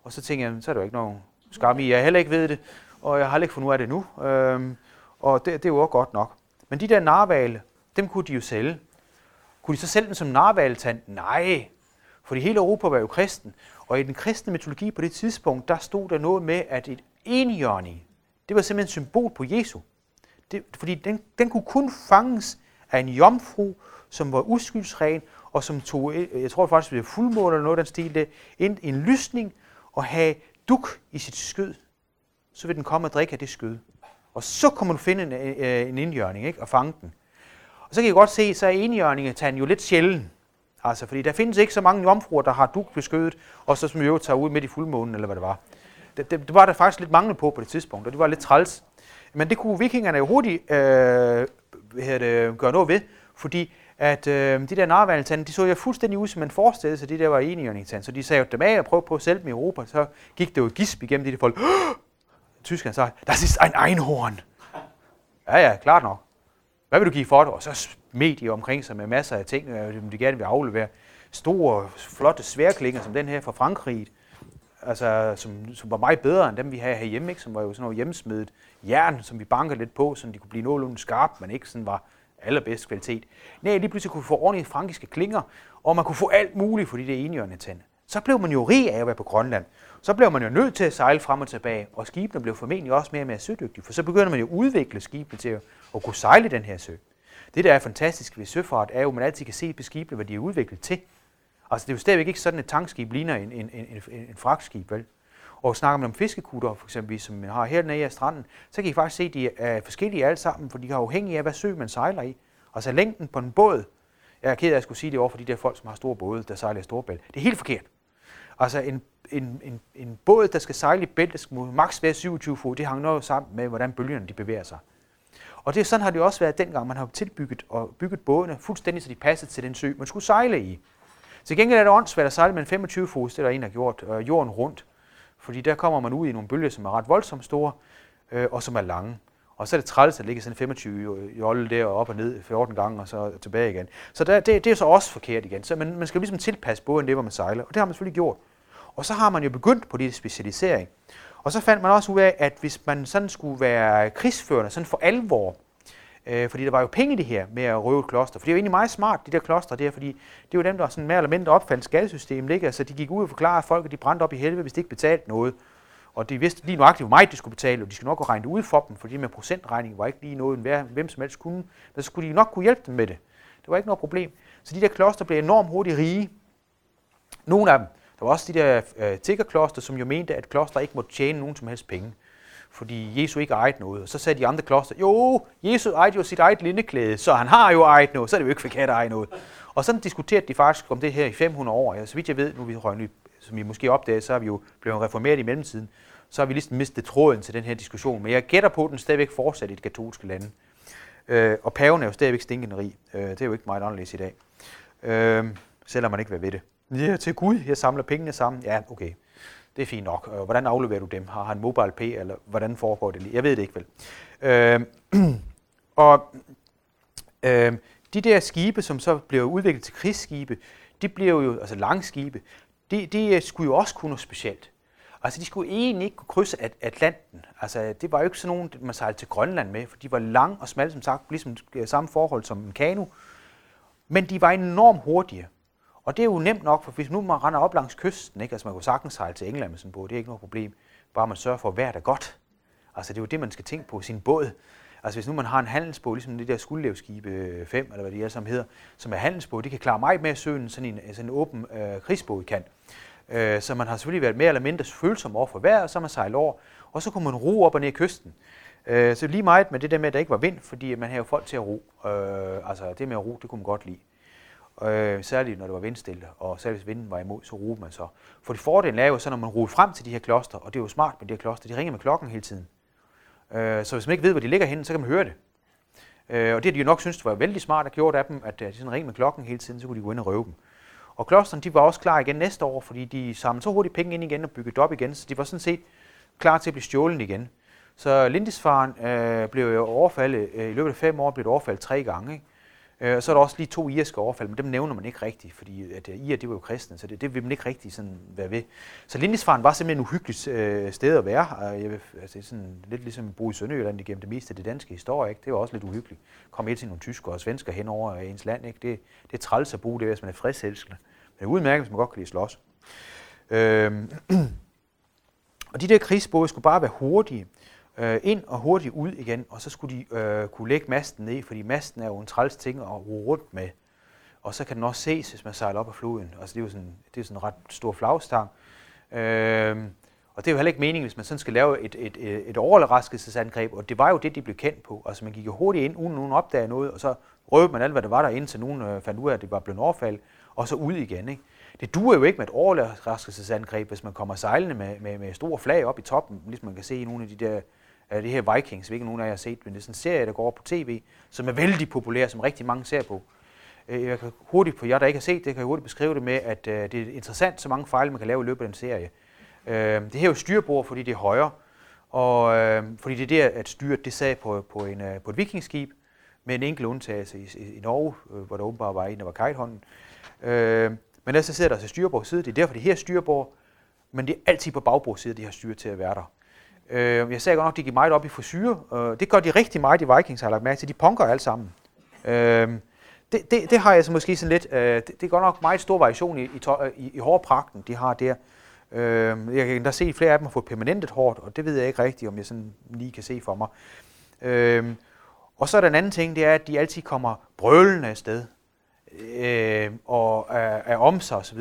Og så tænkte jeg, så er det jo ikke nogen skam i. Jeg heller ikke ved det, og jeg har heller ikke fundet ud af det nu. Øhm, og det, det er jo også godt nok. Men de der narvale, dem kunne de jo sælge. Kunne de så sælge dem som narvaltand? Nej, fordi hele Europa var jo kristen. Og i den kristne mytologi på det tidspunkt, der stod der noget med, at et enhjørning, det var simpelthen et symbol på Jesu. Det, fordi den, den kunne kun fanges af en jomfru, som var uskyldsren, og som tog, øh, jeg tror faktisk, det var fuldmål eller noget den stil, det, ind i en lysning og have duk i sit skød. Så vil den komme og drikke af det skød. Og så kommer du finde en, øh, en indjørning ikke? og fange den. Og så kan I godt se, så er enhjørningetanden jo lidt sjælden. Altså, fordi der findes ikke så mange jomfruer, der har duk skødet, og så som jo tager ud midt i fuldmånen, eller hvad det var. Det, det, det, var der faktisk lidt mangel på på det tidspunkt, og det var lidt træls. Men det kunne vikingerne jo hurtigt øh, det, gøre noget ved, fordi at øh, de der narvaltande, de så jo fuldstændig ud, som man forestillede sig, de der var enhjørningstand. Så de sagde dem af og prøvede på at sælge dem i Europa, så gik det jo gisp igennem de der folk. Tyskerne sagde, das ist ein Einhorn. Ja, ja, klart nok. Hvad vil du give for det? Og så medier omkring sig med masser af ting, øh, de gerne vil aflevere. Store, flotte sværklinger, som den her fra Frankrig, altså, som, som var meget bedre end dem, vi havde herhjemme, ikke? som var jo sådan noget hjemmesmedet jern, som vi bankede lidt på, så de kunne blive nogenlunde skarpe, men ikke sådan var allerbedst kvalitet. Nej, lige pludselig kunne vi få ordentlige frankiske klinger, og man kunne få alt muligt for de der enhjørne tænde. Så blev man jo rig af at være på Grønland. Så blev man jo nødt til at sejle frem og tilbage, og skibene blev formentlig også mere og mere sødygtige, for så begynder man jo at udvikle skibene til at kunne sejle den her sø. Det, der er fantastisk ved søfart, er jo, at man altid kan se på skibene, hvad de er udviklet til. Altså, det er jo stadigvæk ikke sådan, at et tankskib ligner en, en, en, en, en fragtskib, vel? Og snakker man om fiskekutter, for eksempel, som man har hernede af stranden, så kan I faktisk se, at de er forskellige alle sammen, for de er afhængige af, hvad sø man sejler i. Altså længden på en båd, jeg er ked af at skulle sige det over for de der folk, som har store både, der sejler i Storbælt. Det er helt forkert. Altså en, en, en, en båd, der skal sejle i bælte, skal maks være 27 fod, det hænger noget sammen med, hvordan bølgerne de bevæger sig. Og det, sådan har det også været dengang, man har tilbygget og bygget bådene fuldstændig, så de passede til den sø, man skulle sejle i. Til gengæld er det åndssvagt at sejle med en 25 fod, det der en, der har gjort, øh, jorden rundt. Fordi der kommer man ud i nogle bølger, som er ret voldsomt store, øh, og som er lange. Og så er det træls at ligge sådan 25 øh, jolle der og op og ned 14 gange og så tilbage igen. Så der, det, det er så også forkert igen. Så man, man skal ligesom tilpasse båden det, hvor man sejler. Og det har man selvfølgelig gjort. Og så har man jo begyndt på det specialisering. Og så fandt man også ud af, at hvis man sådan skulle være krigsførende, sådan for alvor, øh, fordi der var jo penge i det her med at røve et kloster, for det er jo egentlig meget smart, de der klostre der, fordi det er jo dem, der sådan mere eller mindre opfandt skattesystemet, ikke? Altså de gik ud og forklarede folk, at de brændte op i helvede, hvis de ikke betalte noget. Og de vidste lige nøjagtigt, hvor meget de skulle betale, og de skulle nok regne det ud for dem, fordi med procentregning var ikke lige noget, hvem som helst kunne. Men så skulle de nok kunne hjælpe dem med det. Det var ikke noget problem. Så de der kloster blev enormt hurtigt rige. Nogle af dem. Der var også de der øh, tiggerkloster, som jo mente, at kloster ikke måtte tjene nogen som helst penge. Fordi Jesus ikke ejede noget. Og så sagde de andre kloster, jo, Jesus ejede jo sit eget lindeklæde, så han har jo ejet noget, så er det jo ikke forkert at eje noget. Og sådan diskuterede de faktisk om det her i 500 år. Ja, så vidt jeg ved, nu vi røgnet, som I måske opdager, så er vi jo blevet reformeret i mellemtiden så har vi ligesom mistet tråden til den her diskussion. Men jeg gætter på, at den stadigvæk fortsat i de katolske lande. Øh, og paven er jo stadigvæk stinkende rig. Øh, det er jo ikke meget anderledes i dag. Øh, selvom man ikke vil ved det. Ja, til Gud, jeg samler pengene sammen. Ja, okay. Det er fint nok. Øh, hvordan afleverer du dem? Har han mobile pay, eller hvordan foregår det lige? Jeg ved det ikke vel. Øh, og øh, de der skibe, som så bliver udviklet til krigsskibe, de bliver jo, altså langskibe, de, de øh, skulle jo også kunne noget specielt. Altså, de skulle egentlig ikke kunne krydse Atlanten. Altså, det var jo ikke sådan nogen, man sejlede til Grønland med, for de var lang og smalle, som sagt, ligesom øh, samme forhold som en kano. Men de var enormt hurtige. Og det er jo nemt nok, for hvis nu man render op langs kysten, ikke? altså man kunne sagtens sejle til England med sådan en båd, det er ikke noget problem. Bare man sørger for, at vejret er godt. Altså det er jo det, man skal tænke på sin båd. Altså hvis nu man har en handelsbåd, ligesom det der skuldlevskibe 5, øh, eller hvad det er, som hedder, som er handelsbåd, det kan klare meget mere søen, sådan en, øh, sådan en åben øh, krigsbåd kan. Øh, så man har selvfølgelig været mere eller mindre følsom over for vejret, og så man sejlet over, og så kunne man ro op og ned kysten. Øh, så lige meget med det der med, at der ikke var vind, fordi man havde jo folk til at ro. Øh, altså det med at ro, det kunne man godt lide. Øh, særligt når det var vindstille, og særligt hvis vinden var imod, så roede man så. For det fordelen er jo så, når man ruller frem til de her kloster, og det er jo smart med de her kloster, de ringer med klokken hele tiden. Øh, så hvis man ikke ved, hvor de ligger henne, så kan man høre det. Øh, og det har de jo nok synes var vældig smart at gjort af dem, at øh, de sådan ringede med klokken hele tiden, så kunne de gå ind og røve dem. Og klosterne de var også klar igen næste år, fordi de samlede så hurtigt penge ind igen og byggede op igen, så de var sådan set klar til at blive stjålet igen. Så Lindisfaren øh, blev jo overfaldet, øh, i løbet af fem år blev det overfaldet tre gange. Ikke? Øh, så er der også lige to irske overfald, men dem nævner man ikke rigtigt, fordi at øh, Ier, Ir, det var jo kristne, så det, det vil man ikke rigtig sådan være ved. Så Lindisfaren var simpelthen et uhyggeligt øh, sted at være. Og jeg vil, altså, sådan, lidt ligesom at bo i Sønderjylland igennem det meste af det danske historie. Ikke? Det var også lidt uhyggeligt. Kom ind til nogle tyskere og svensker hen over ens land. Ikke? Det, det er træls at bo der, hvis man er fredselskende. Men det er udmærket, hvis man godt kan lide slås. Øh, og de der krigsbåde skulle bare være hurtige øh, ind og hurtigt ud igen, og så skulle de øh, kunne lægge masten ned, fordi masten er jo en træls ting at ro rundt med. Og så kan den også ses, hvis man sejler op af floden. Altså det er jo sådan, det er sådan en ret stor flagstang. Øh, og det er jo heller ikke meningen, hvis man sådan skal lave et, et, et, et overraskelsesangreb, og det var jo det, de blev kendt på. Altså man gik jo hurtigt ind, uden nogen opdagede noget, og så røvede man alt, hvad der var der, indtil nogen øh, fandt ud af, at det var blevet overfald, og så ud igen. Ikke? Det duer jo ikke med et overraskelsesangreb, hvis man kommer sejlende med, med, med store flag op i toppen, ligesom man kan se i nogle af de der af det her Vikings, ikke nogen af jer har set, men det er sådan en serie, der går på tv, som er vældig populær, som rigtig mange ser på. Øh, jeg kan hurtigt, for jer der ikke har set det, kan jeg hurtigt beskrive det med, at øh, det er interessant, så mange fejl, man kan lave i løbet af den serie. Øh, det her er jo styrbord, fordi det er højre, og øh, fordi det er der, at styret det sad på, på, en, øh, på et vikingskib, med en enkelt undtagelse i, i Norge, hvor der åbenbart var en, der var kajthånden. men ellers så sidder der altså styrbord side, det er derfor, det her styrbord, men det er altid på bagbord side, de har styr til at være der. Øh, jeg sagde godt nok, at de gik meget op i frisyrer. Øh, det gør de rigtig meget i Vikings, har jeg lagt mærke til. De punker alle sammen. Øh, det, det, det har jeg så måske sådan lidt. Øh, det, det er godt nok meget stor variation i, i, i, i hårpragten, de har der. Øh, jeg kan da se flere af dem har fået permanentet hårdt, og det ved jeg ikke rigtigt, om jeg sådan lige kan se for mig. Øh, og så er der en anden ting, det er, at de altid kommer brølende afsted. Øh, og er, er om sig osv.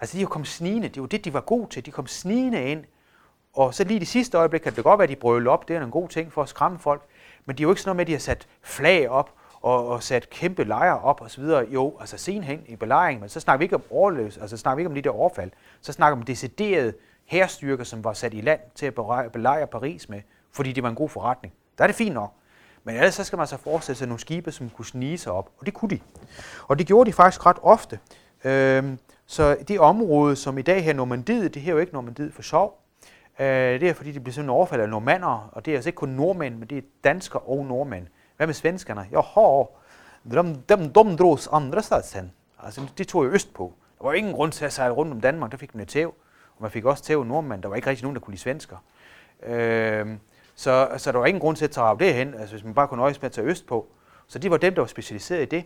Altså de er jo kommet snigende, det er jo det, de var gode til. De kom snigende ind og så lige det sidste øjeblik kan det godt være, at de brøler op. Det er en god ting for at skræmme folk. Men det er jo ikke sådan noget med, at de har sat flag op og, og sat kæmpe lejre op og så videre. Jo, altså sen hen i belejring, men så snakker vi ikke om overløs, altså snakker vi ikke om de der overfald. Så snakker vi om deciderede hærstyrker, som var sat i land til at belejre Paris med, fordi det var en god forretning. Der er det fint nok. Men ellers så skal man så forestille sig nogle skibe, som kunne snige sig op, og det kunne de. Og det gjorde de faktisk ret ofte. Øhm, så det område, som i dag her Normandiet, det her er jo ikke Normandiet for sjov, Øh, det er fordi, de bliver sådan overfaldet af normander, og det er altså ikke kun nordmænd, men det er danskere og nordmænd. Hvad med svenskerne? Jaha, dem, dem, dem dros andre steds hen. Altså, de tog jo øst på. Der var ingen grund til at sejle rundt om Danmark, der fik man et tæv. Og man fik også tæv nordmænd. Der var ikke rigtig nogen, der kunne lide svensker. Øh, så, så der var ingen grund til at tage det hen, altså hvis man bare kunne nøjes med at tage øst på. Så de var dem, der var specialiseret i det.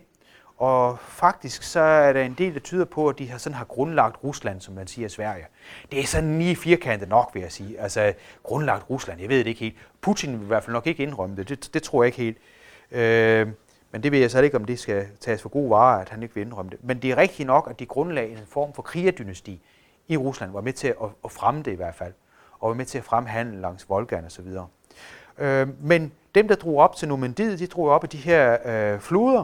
Og faktisk så er der en del, der tyder på, at de har, sådan har grundlagt Rusland, som man siger i Sverige. Det er sådan lige firkantet nok, vil jeg sige. Altså, grundlagt Rusland, jeg ved det ikke helt. Putin vil i hvert fald nok ikke indrømme det. Det, det tror jeg ikke helt. Øh, men det ved jeg så ikke, om det skal tages for god vare, at han ikke vil indrømme det. Men det er rigtigt nok, at de grundlagde en form for krigerdynasti i Rusland, var med til at, at fremme det i hvert fald, og var med til at fremme handel langs Volgaen og så videre. Øh, men dem, der drog op til Normandiet, de drog op af de her øh, floder,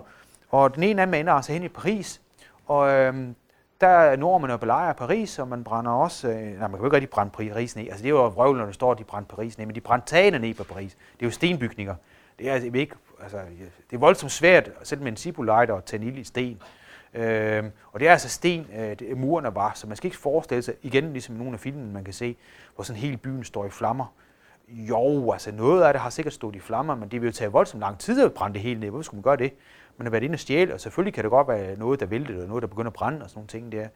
og den ene af dem ender altså hen i Paris, og øhm, der er nordmænd og belejrer Paris, og man brænder også, øh, nej, man kan jo ikke rigtig brænde Paris ned, altså det er jo vrøvl, når der står, at de brændte Paris ned, men de brændte tagene ned på Paris. Det er jo stenbygninger. Det er, altså, ikke, altså, det er voldsomt svært, selv med en Sibolejder, og tage ild i sten. Øhm, og det er altså sten, øh, det, murene var, så man skal ikke forestille sig, igen ligesom nogle af filmene, man kan se, hvor sådan hele byen står i flammer. Jo, altså noget af det har sikkert stået i flammer, men det vil jo tage voldsomt lang tid at brænde det hele ned. Hvorfor skulle man gøre det? man har været inde og stjæle, og selvfølgelig kan det godt være noget, der vælter, eller noget, der begynder at brænde og sådan nogle ting der.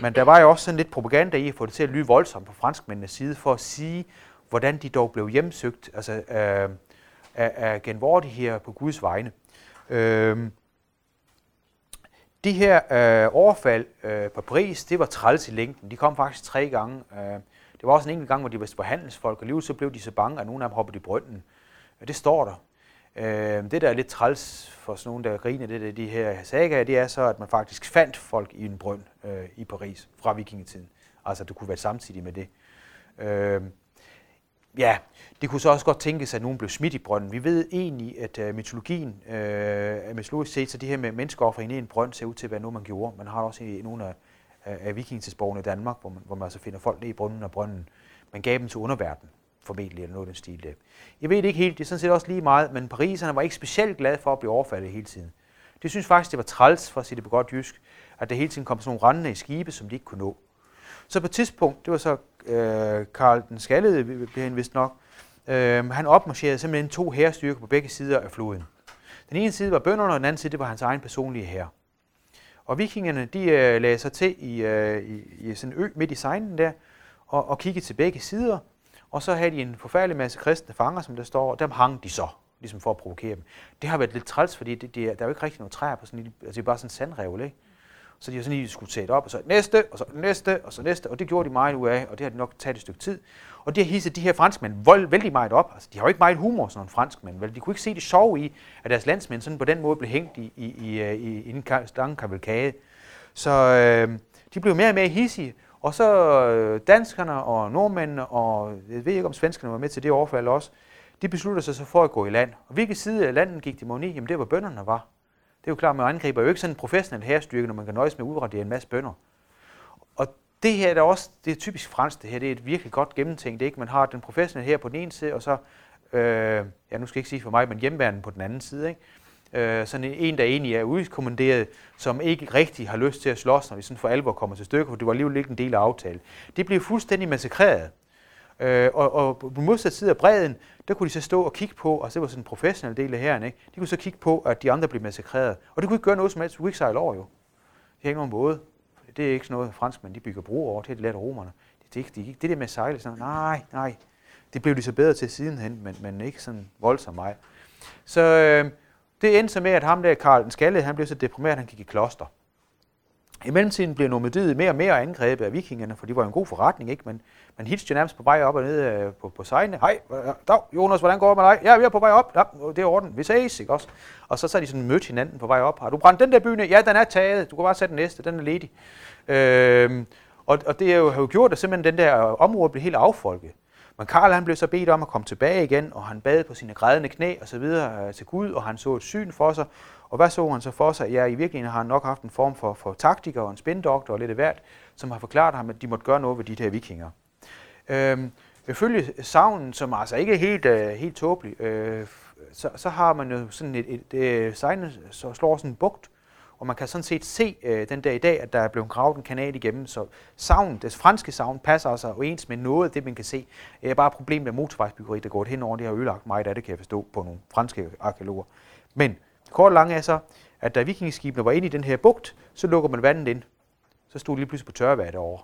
Men der var jo også sådan lidt propaganda i at få det til at lyde voldsomt på franskmændenes side, for at sige, hvordan de dog blev hjemsøgt altså, øh, af, af genvordigheder på Guds vegne. Øh, de her øh, overfald øh, på Paris, det var træls i længden. De kom faktisk tre gange. Øh, det var også en enkelt gang, hvor de var handelsfolk, og alligevel så blev de så bange, at nogen af dem hoppede i brønden. Det står der. Øh, det, der er lidt træls for sådan nogen, der griner det, der, de her sagaer, det er så, at man faktisk fandt folk i en brønd øh, i Paris fra vikingetiden. Altså, det kunne være samtidig med det. Øh, ja, det kunne så også godt tænkes, at nogen blev smidt i brønden. Vi ved egentlig, at øh, mytologien, øh, mytologisk set, så det her med menneskeoffer i en brønd ser ud til at være noget, man gjorde. Man har også i nogle af, af vikingtidsborgerne i Danmark, hvor man, hvor man altså finder folk ned i brønden og brønden. Man gav dem til underverdenen formentlig, eller noget den stil der. Jeg ved det ikke helt, det er sådan set også lige meget, men pariserne var ikke specielt glade for at blive overfaldet hele tiden. Det synes faktisk, det var træls, for at sige det på godt jysk, at der hele tiden kom sådan nogle rendende i skibe, som de ikke kunne nå. Så på et tidspunkt, det var så øh, Karl den Skallede, blev han vist nok, øh, han opmarcherede simpelthen to hærstyrker på begge sider af floden. Den ene side var bønderne, og den anden side det var hans egen personlige herre. Og vikingerne, de øh, lagde sig til i, øh, i, i sådan en ø midt i sejlen der, og, og kiggede til begge sider, og så havde de en forfærdelig masse kristne fanger, som der står, og dem hang de så, ligesom for at provokere dem. Det har været lidt træls, fordi det, det, der er jo ikke rigtig noget træer på sådan en altså det er bare sådan en sandrevl, ikke? Så de har sådan lige skulle sætte op, og så næste, og så næste, og så næste, og det gjorde de meget ud af, og det har de nok taget et stykke tid. Og det har hisset de her franskmænd vold, vældig meget op. Altså, de har jo ikke meget humor, sådan nogle franskmænd. Vel? De kunne ikke se det sjove i, at deres landsmænd sådan på den måde blev hængt i, i, i, øh, i, i en lang kavalkade. Så øh, de blev mere og mere hissige. Og så øh, danskerne og nordmændene, og jeg ved ikke om svenskerne var med til det overfald også, de besluttede sig så for at gå i land. Og hvilken side af landet gik de mod Jamen det var bønderne var. Det er jo klart, at man angriber jo ikke sådan en professionel herstyrke, når man kan nøjes med at udradere en masse bønder. Og det her er også, det er typisk fransk det her, det er et virkelig godt gennemtænkt, ikke? Man har den professionelle her på den ene side, og så, øh, ja nu skal jeg ikke sige for mig, men hjemmeværenden på den anden side, ikke? Øh, sådan en, der egentlig er udkommanderet, som ikke rigtig har lyst til at slås, når vi sådan for alvor kommer til stykker, for det var alligevel ikke en del af aftalen. Det bliver fuldstændig massakreret. Øh, og, og på modsatte side af bredden, der kunne de så stå og kigge på, og det var sådan en professionel del af herren, ikke? de kunne så kigge på, at de andre blev massakreret. Og det kunne ikke gøre noget som helst, de kunne ikke sejle over jo. De har ikke nogen både. Det er ikke sådan noget, franskmænd de bygger bro over, det har de lært romerne. Det, det, det, det der med at sejle, sådan, nej, nej. Det blev de så bedre til sidenhen, men, men ikke sådan voldsomt meget. Så øh, det endte så med, at ham der, Karl den Skalle, han blev så deprimeret, at han gik i kloster. I mellemtiden blev Normandiet mere og mere angrebet af vikingerne, for de var en god forretning, ikke? Men man hilste jo nærmest på vej op og ned øh, på, på sejlene. Hej, dag, Jonas, hvordan går det med dig? Ja, vi er på vej op. Ja, det er orden. Vi ses, ikke også? Og så så de sådan mødt hinanden på vej op. Har du brændt den der byne? Ja, den er taget. Du kan bare sætte den næste. Den er ledig. Øh, og, og det har jo, har jo gjort, at simpelthen den der øh, område blev helt affolket. Men Karl han blev så bedt om at komme tilbage igen, og han bad på sine grædende knæ og så videre øh, til Gud, og han så et syn for sig. Og hvad så han så for sig? Ja, i virkeligheden har han nok haft en form for, for taktiker og en spindoktor og lidt af hvert, som har forklaret ham, at de måtte gøre noget ved de her vikinger. Øhm, ifølge savnen, som altså ikke er helt, øh, helt tåbelig, øh, så, så har man jo sådan et, et, øh, et sejlen så slår sådan en bugt, og man kan sådan set se øh, den dag i dag, at der er blevet gravet en kanal igennem, så savn, det franske savn passer altså ens med noget af det, man kan se. Det er bare et problem med motorvejsbyggeri, der går hen over det har ødelagt meget af det, kan jeg forstå, på nogle franske arkeologer. Men kort og langt er så, at da vikingeskibene var inde i den her bugt, så lukker man vandet ind. Så stod det lige pludselig på tørvejr derovre.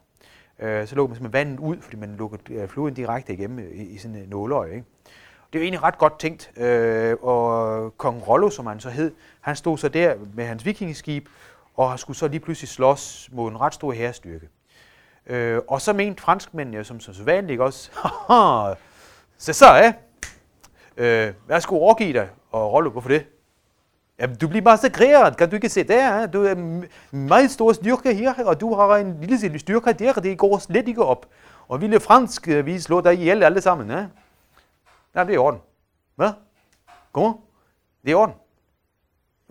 Øh, så lukker man simpelthen vandet ud, fordi man lukker øh, floden direkte igennem i, i sådan en nåløje. Ikke? Det er jo egentlig ret godt tænkt. Øh, og kong Rollo, som han så hed, han stod så der med hans vikingeskib, og skulle så lige pludselig slås mod en ret stor herrestyrke. Øh, og så mente franskmændene jo som så vanligt også, så så ja. øh, værsgo overgive dig, og Rollo, hvorfor det? Jamen, du bliver massakreret, kan du ikke se der? Du er meget stor styrke her, og du har en lille styrke der, det går slet ikke op. Og ville fransk, øh, vi slår dig ihjel alle sammen. Ja? Nej, det er i orden. Hvad? Kom Det er i orden.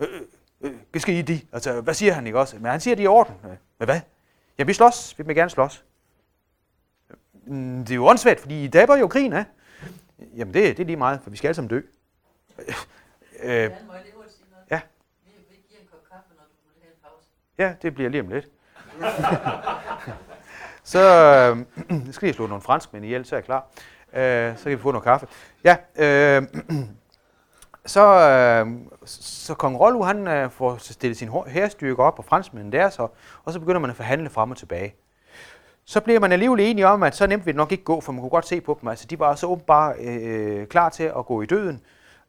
Øh, øh, øh, hvad skal I de? Altså, hvad siger han ikke også? Men han siger, det er i orden. Øh, men hvad? Ja, vi slås. Vi vil gerne slås. Mm, det er jo åndssvagt, fordi I dæber jo krigen, ja? Jamen, det, det er lige meget, for vi skal alle sammen dø. øh. Ja, det bliver lige om lidt. så øh, skal jeg slå nogle franskmænd ihjel, så er jeg klar. Øh, så kan vi få noget kaffe. Ja, øh, så, øh, så kong Rollo, han øh, får stillet sin hærstyrke op, og franskmændene der så, og så begynder man at forhandle frem og tilbage. Så bliver man alligevel enige om, at så nemt vil det nok ikke gå, for man kunne godt se på dem. Altså, de var så åbenbart øh, klar til at gå i døden.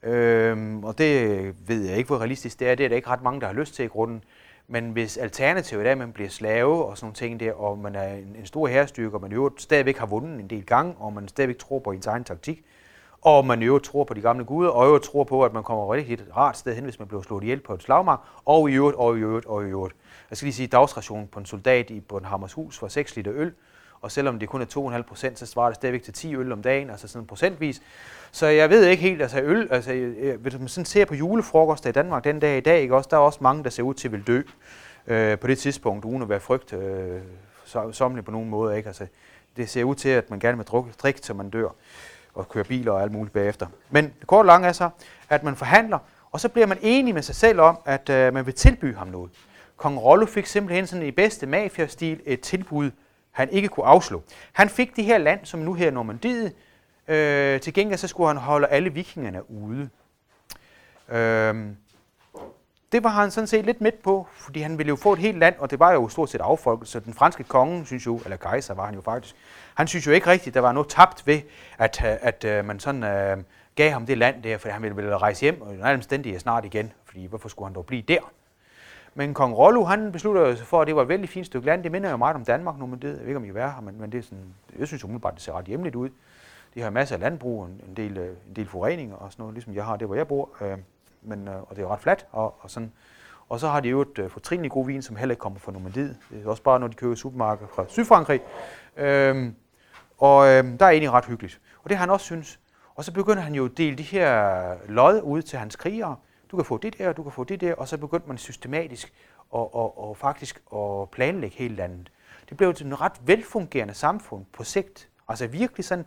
Øh, og det ved jeg ikke, hvor realistisk det er. Det er der ikke ret mange, der har lyst til i grunden. Men hvis alternativet er, at man bliver slave og sådan nogle ting der, og man er en, en stor herrestyrke, og man jo stadigvæk har vundet en del gange, og man stadigvæk tror på ens egen taktik, og man jo tror på de gamle guder, og jo tror på, at man kommer rigtig et rart sted hen, hvis man bliver slået ihjel på et slagmark, og i øvrigt, og i øvrigt, og i øvrigt. Jeg skal lige sige, at dagsrationen på en soldat i på en hus var 6 liter øl, og selvom det kun er 2,5 procent, så svarer det stadigvæk til 10 øl om dagen, altså sådan procentvis. Så jeg ved ikke helt, altså øl, altså øh, hvis man sådan ser på julefrokoster i Danmark den dag i dag, ikke også, der er også mange, der ser ud til at vil dø øh, på det tidspunkt, uden at være frygt øh, somlig på nogen måde, ikke? Altså, det ser ud til, at man gerne vil drukke, drikke, til man dør, og køre biler og alt muligt bagefter. Men kort og lang er så, at man forhandler, og så bliver man enig med sig selv om, at øh, man vil tilbyde ham noget. Kong Rollo fik simpelthen sådan i bedste mafia-stil et tilbud, han ikke kunne afslå. Han fik det her land, som nu her Normandiet, øh, til gengæld så skulle han holde alle vikingerne ude. Øh, det var han sådan set lidt midt på, fordi han ville jo få et helt land, og det var jo stort set affolket, så den franske konge, synes jo, eller kejser var han jo faktisk, han synes jo ikke rigtigt, der var noget tabt ved, at, at, at øh, man sådan øh, gav ham det land der, for han ville, ville rejse hjem, og i omstændighed snart igen, fordi hvorfor skulle han dog blive der? Men kong Rollo, han besluttede sig for, at det var et vældig fint stykke land. Det minder jo meget om Danmark nu, men det, jeg ved ikke, om I er her, men, men det er sådan, jeg synes umiddelbart, det ser ret hjemligt ud. De har masser af landbrug, en, en, del, øh, en del forureninger og sådan noget, ligesom jeg har det, hvor jeg bor. Øh, men, øh, og det er ret fladt. Og, og, sådan. og så har de jo et øh, fortrinligt god vin, som heller ikke kommer fra Normandiet. Det er også bare, når de køber supermarked fra Sydfrankrig. Øh, og øh, der er egentlig ret hyggeligt. Og det har han også synes. Og så begynder han jo at dele de her lod ud til hans krigere. Du kan få det der, du kan få det der, og så begyndte man systematisk og, og, og faktisk at planlægge hele landet. Det blev en ret velfungerende samfund på sigt. Altså virkelig sådan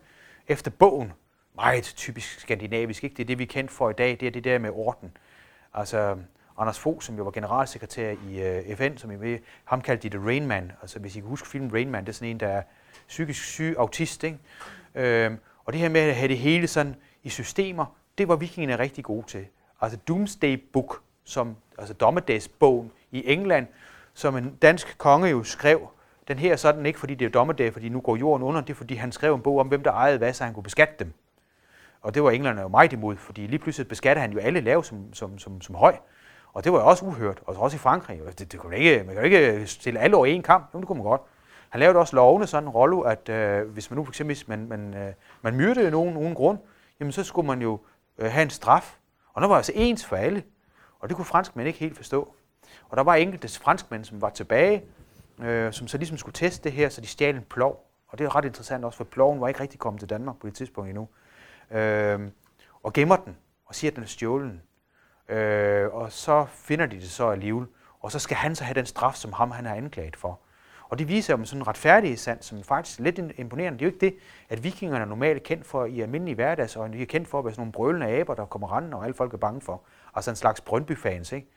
efter bogen. Meget typisk skandinavisk. Ikke? Det er det, vi er kendt for i dag. Det er det der med orden. Altså Anders Fogh, som jo var generalsekretær i uh, øh, FN, som I ved, ham kaldte de The Rain Man. Altså hvis I kan huske filmen Rain Man, det er sådan en, der er psykisk syg autist. Ikke? Øhm, og det her med at have det hele sådan i systemer, det var vikingerne rigtig gode til. Altså Doomsday Book, som, altså dommedagsbogen i England, som en dansk konge jo skrev. Den her sådan ikke, fordi det er dommedag, fordi nu går jorden under, det er fordi han skrev en bog om, hvem der ejede hvad, så han kunne beskatte dem. Og det var englænderne jo meget imod, fordi lige pludselig beskatter han jo alle lav som, som, som, som høj. Og det var jo også uhørt, og også i Frankrig. Det, det kunne ikke, man kan jo ikke stille alle over en kamp, jo, det kunne man godt. Han lavede også lovene sådan en rolle, at øh, hvis man nu for eksempel man, man, øh, man myrdede nogen uden grund, jamen så skulle man jo øh, have en straf. Og der var altså ens for alle. Og det kunne franskmænd ikke helt forstå. Og der var enkelte franskmænd, som var tilbage, øh, som så ligesom skulle teste det her, så de stjal en plov. Og det er ret interessant også, for ploven var ikke rigtig kommet til Danmark på det tidspunkt endnu. Øh, og gemmer den, og siger, at den er stjålen. Øh, og så finder de det så alligevel. Og så skal han så have den straf, som ham han har anklaget for. Og det viser jo sådan en retfærdig sand, som faktisk er lidt imponerende. Det er jo ikke det, at vikingerne er normalt kendt for i almindelige hverdagsøjne. De er kendt for at være sådan nogle brølende aber, der kommer rendende, og alle folk er bange for. Altså en slags Brøndby-fans, ikke?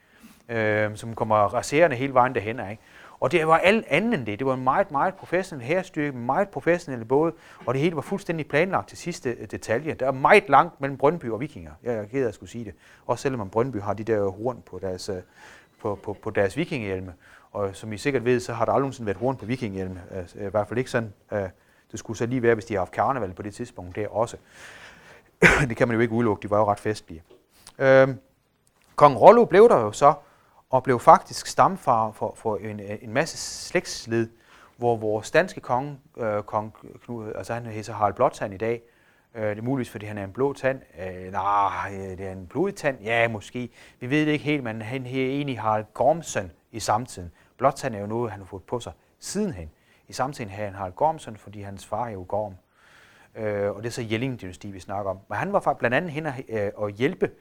Øh, som kommer raserende hele vejen derhen. Ikke? Og det var alt andet end det. Det var en meget, meget professionel herstyrke, meget professionelle både, og det hele var fuldstændig planlagt til sidste øh, detalje. Der er meget langt mellem Brøndby og Vikinger. Jeg er ked af at skulle sige det. Også selvom Brøndby har de der horn på deres, øh, på, på, på deres vikingehjelme. Og som I sikkert ved, så har der aldrig nogensinde været horn på vikingehjelme. Altså, I hvert fald ikke sådan. Øh, det skulle så lige være, hvis de har haft karneval på det tidspunkt der også. det kan man jo ikke udelukke, de var jo ret festlige. Øhm, Kong Rollo blev der jo så, og blev faktisk stamfar for, for en, øh, en masse slægtsled, hvor vores danske konge, øh, kong Knud, altså han hedder Harald Blåtand i dag, øh, det er muligvis, fordi han er en blå tand. Øh, nej, øh, det er en blodig tand. Ja, måske. Vi ved det ikke helt, men han her egentlig Harald Gormsen i samtiden. Blåtand er jo noget, han har fået på sig sidenhen. I samtiden havde han Harald Gormsen, fordi hans far er jo Gorm. Øh, og det er så Jelling-dynasti, vi snakker om. Men han var faktisk blandt andet hen øh, og, øh, hjælpe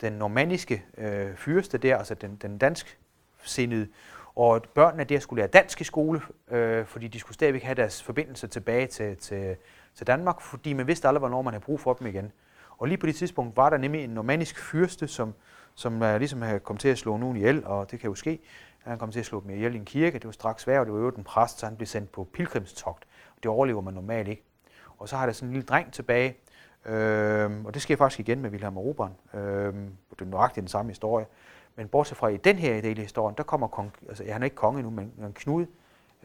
den normanniske øh, fyrste der, altså den, den dansk sindede, og børnene der skulle lære dansk i skole, øh, fordi de skulle stadigvæk have deres forbindelse tilbage til, til, til Danmark, fordi man vidste aldrig, hvornår man havde brug for dem igen. Og lige på det tidspunkt var der nemlig en normannisk fyrste, som, som uh, ligesom havde kommet til at slå nogen ihjel, og det kan jo ske. Han kom til at slå dem ihjel i en kirke, det var straks værd, og det var jo den præst, så han blev sendt på pilgrimstogt. Det overlever man normalt ikke. Og så har der sådan en lille dreng tilbage, Øhm, og det sker faktisk igen med Wilhelm Robert. Øhm, det er nøjagtigt den samme historie. Men bortset fra i den her del af historien, der kommer kong, altså han er ikke konge nu, men, men Knud,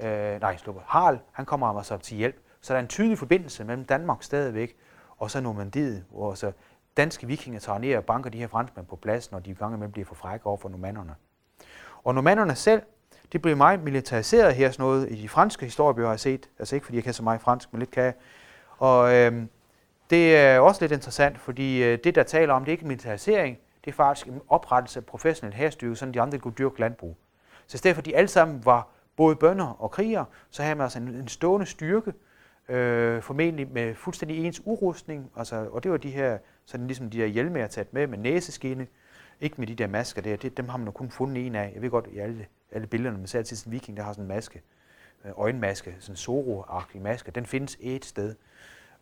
øh, nej, slupper, Harald, han kommer ham altså til hjælp. Så der er en tydelig forbindelse mellem Danmark stadigvæk, og så Normandiet, hvor så danske vikinger tager ned og banker de her franskmænd på plads, når de i gang med bliver for frække over for normanderne. Og normanderne selv, de blev meget militariseret her, sådan noget i de franske historiebøger har set, altså ikke fordi jeg kan så meget fransk, men lidt kan Og øhm, det er også lidt interessant, fordi øh, det, der taler om, det er ikke militarisering, det er faktisk en oprettelse af professionel herstyrke, sådan de andre kunne dyrke landbrug. Så i stedet for, at de alle sammen var både bønder og krigere, så havde man altså en, en stående styrke, øh, formentlig med fuldstændig ens urustning, altså, og det var de her, sådan ligesom de der hjelme, jeg taget med, med næseskinne, ikke med de der masker der, det, dem har man jo kun fundet en af. Jeg ved godt, i alle, alle billederne, man ser altid sådan en viking, der har sådan en maske, øh, øjenmaske, sådan en zoro maske, den findes et sted.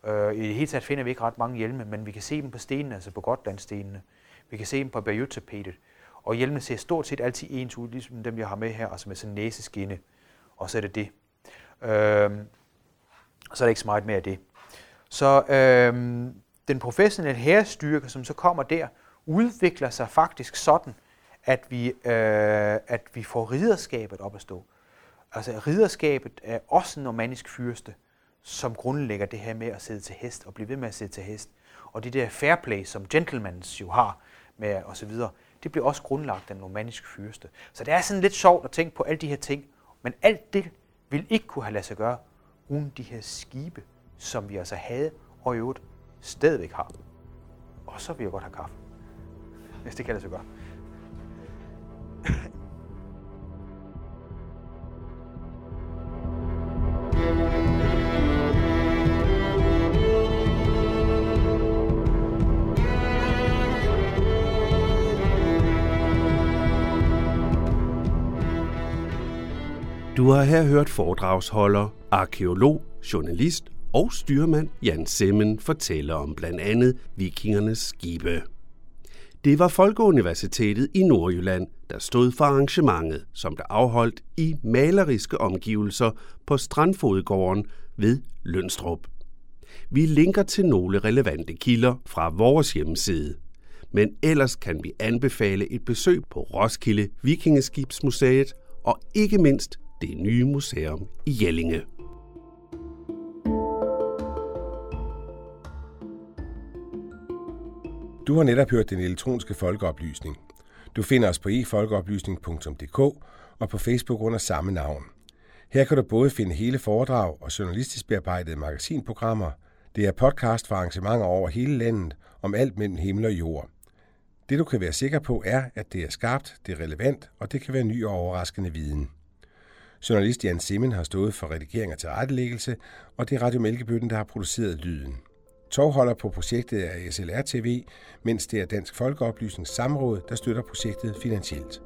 Øh, I det hele taget finder vi ikke ret mange hjelme, men vi kan se dem på stenene, altså på Gotlandstenene. Vi kan se dem på berjutapetet. Og hjelmene ser stort set altid ens ud, ligesom dem, jeg har med her, altså med sådan en næseskinne. Og så er det det. Øh, så er det ikke så meget mere af det. Så øh, den professionelle herrestyrke, som så kommer der, udvikler sig faktisk sådan, at vi, øh, at vi får riderskabet op at stå. Altså riderskabet er også en normannisk fyrste, som grundlægger det her med at sidde til hest og blive ved med at sidde til hest. Og det der fair play, som gentlemans jo har med og så videre, det bliver også grundlagt af en normannisk fyrste. Så det er sådan lidt sjovt at tænke på alle de her ting, men alt det ville ikke kunne have lade sig gøre uden de her skibe, som vi altså havde og i øvrigt stadigvæk har. Og så vil jeg godt have kaffe, hvis det kan lade sig gøre. Du har her hørt foredragsholder, arkeolog, journalist og styrmand Jan Semmen fortælle om blandt andet vikingernes skibe. Det var Folkeuniversitetet i Nordjylland, der stod for arrangementet, som der afholdt i maleriske omgivelser på Strandfodgården ved Lønstrup. Vi linker til nogle relevante kilder fra vores hjemmeside. Men ellers kan vi anbefale et besøg på Roskilde Vikingeskibsmuseet og ikke mindst det nye museum i Jellinge. Du har netop hørt den elektroniske folkeoplysning. Du finder os på efolkeoplysning.dk og på Facebook under samme navn. Her kan du både finde hele foredrag og journalistisk bearbejdede magasinprogrammer. Det er podcast for arrangementer over hele landet om alt mellem himmel og jord. Det du kan være sikker på er, at det er skarpt, det er relevant, og det kan være ny og overraskende viden. Journalist Jan Simmen har stået for redigering og tilrettelæggelse, og det er Radio Mælkebøtten, der har produceret lyden. Tovholder på projektet er SLR TV, mens det er Dansk Folkeoplysnings Samråd, der støtter projektet finansielt.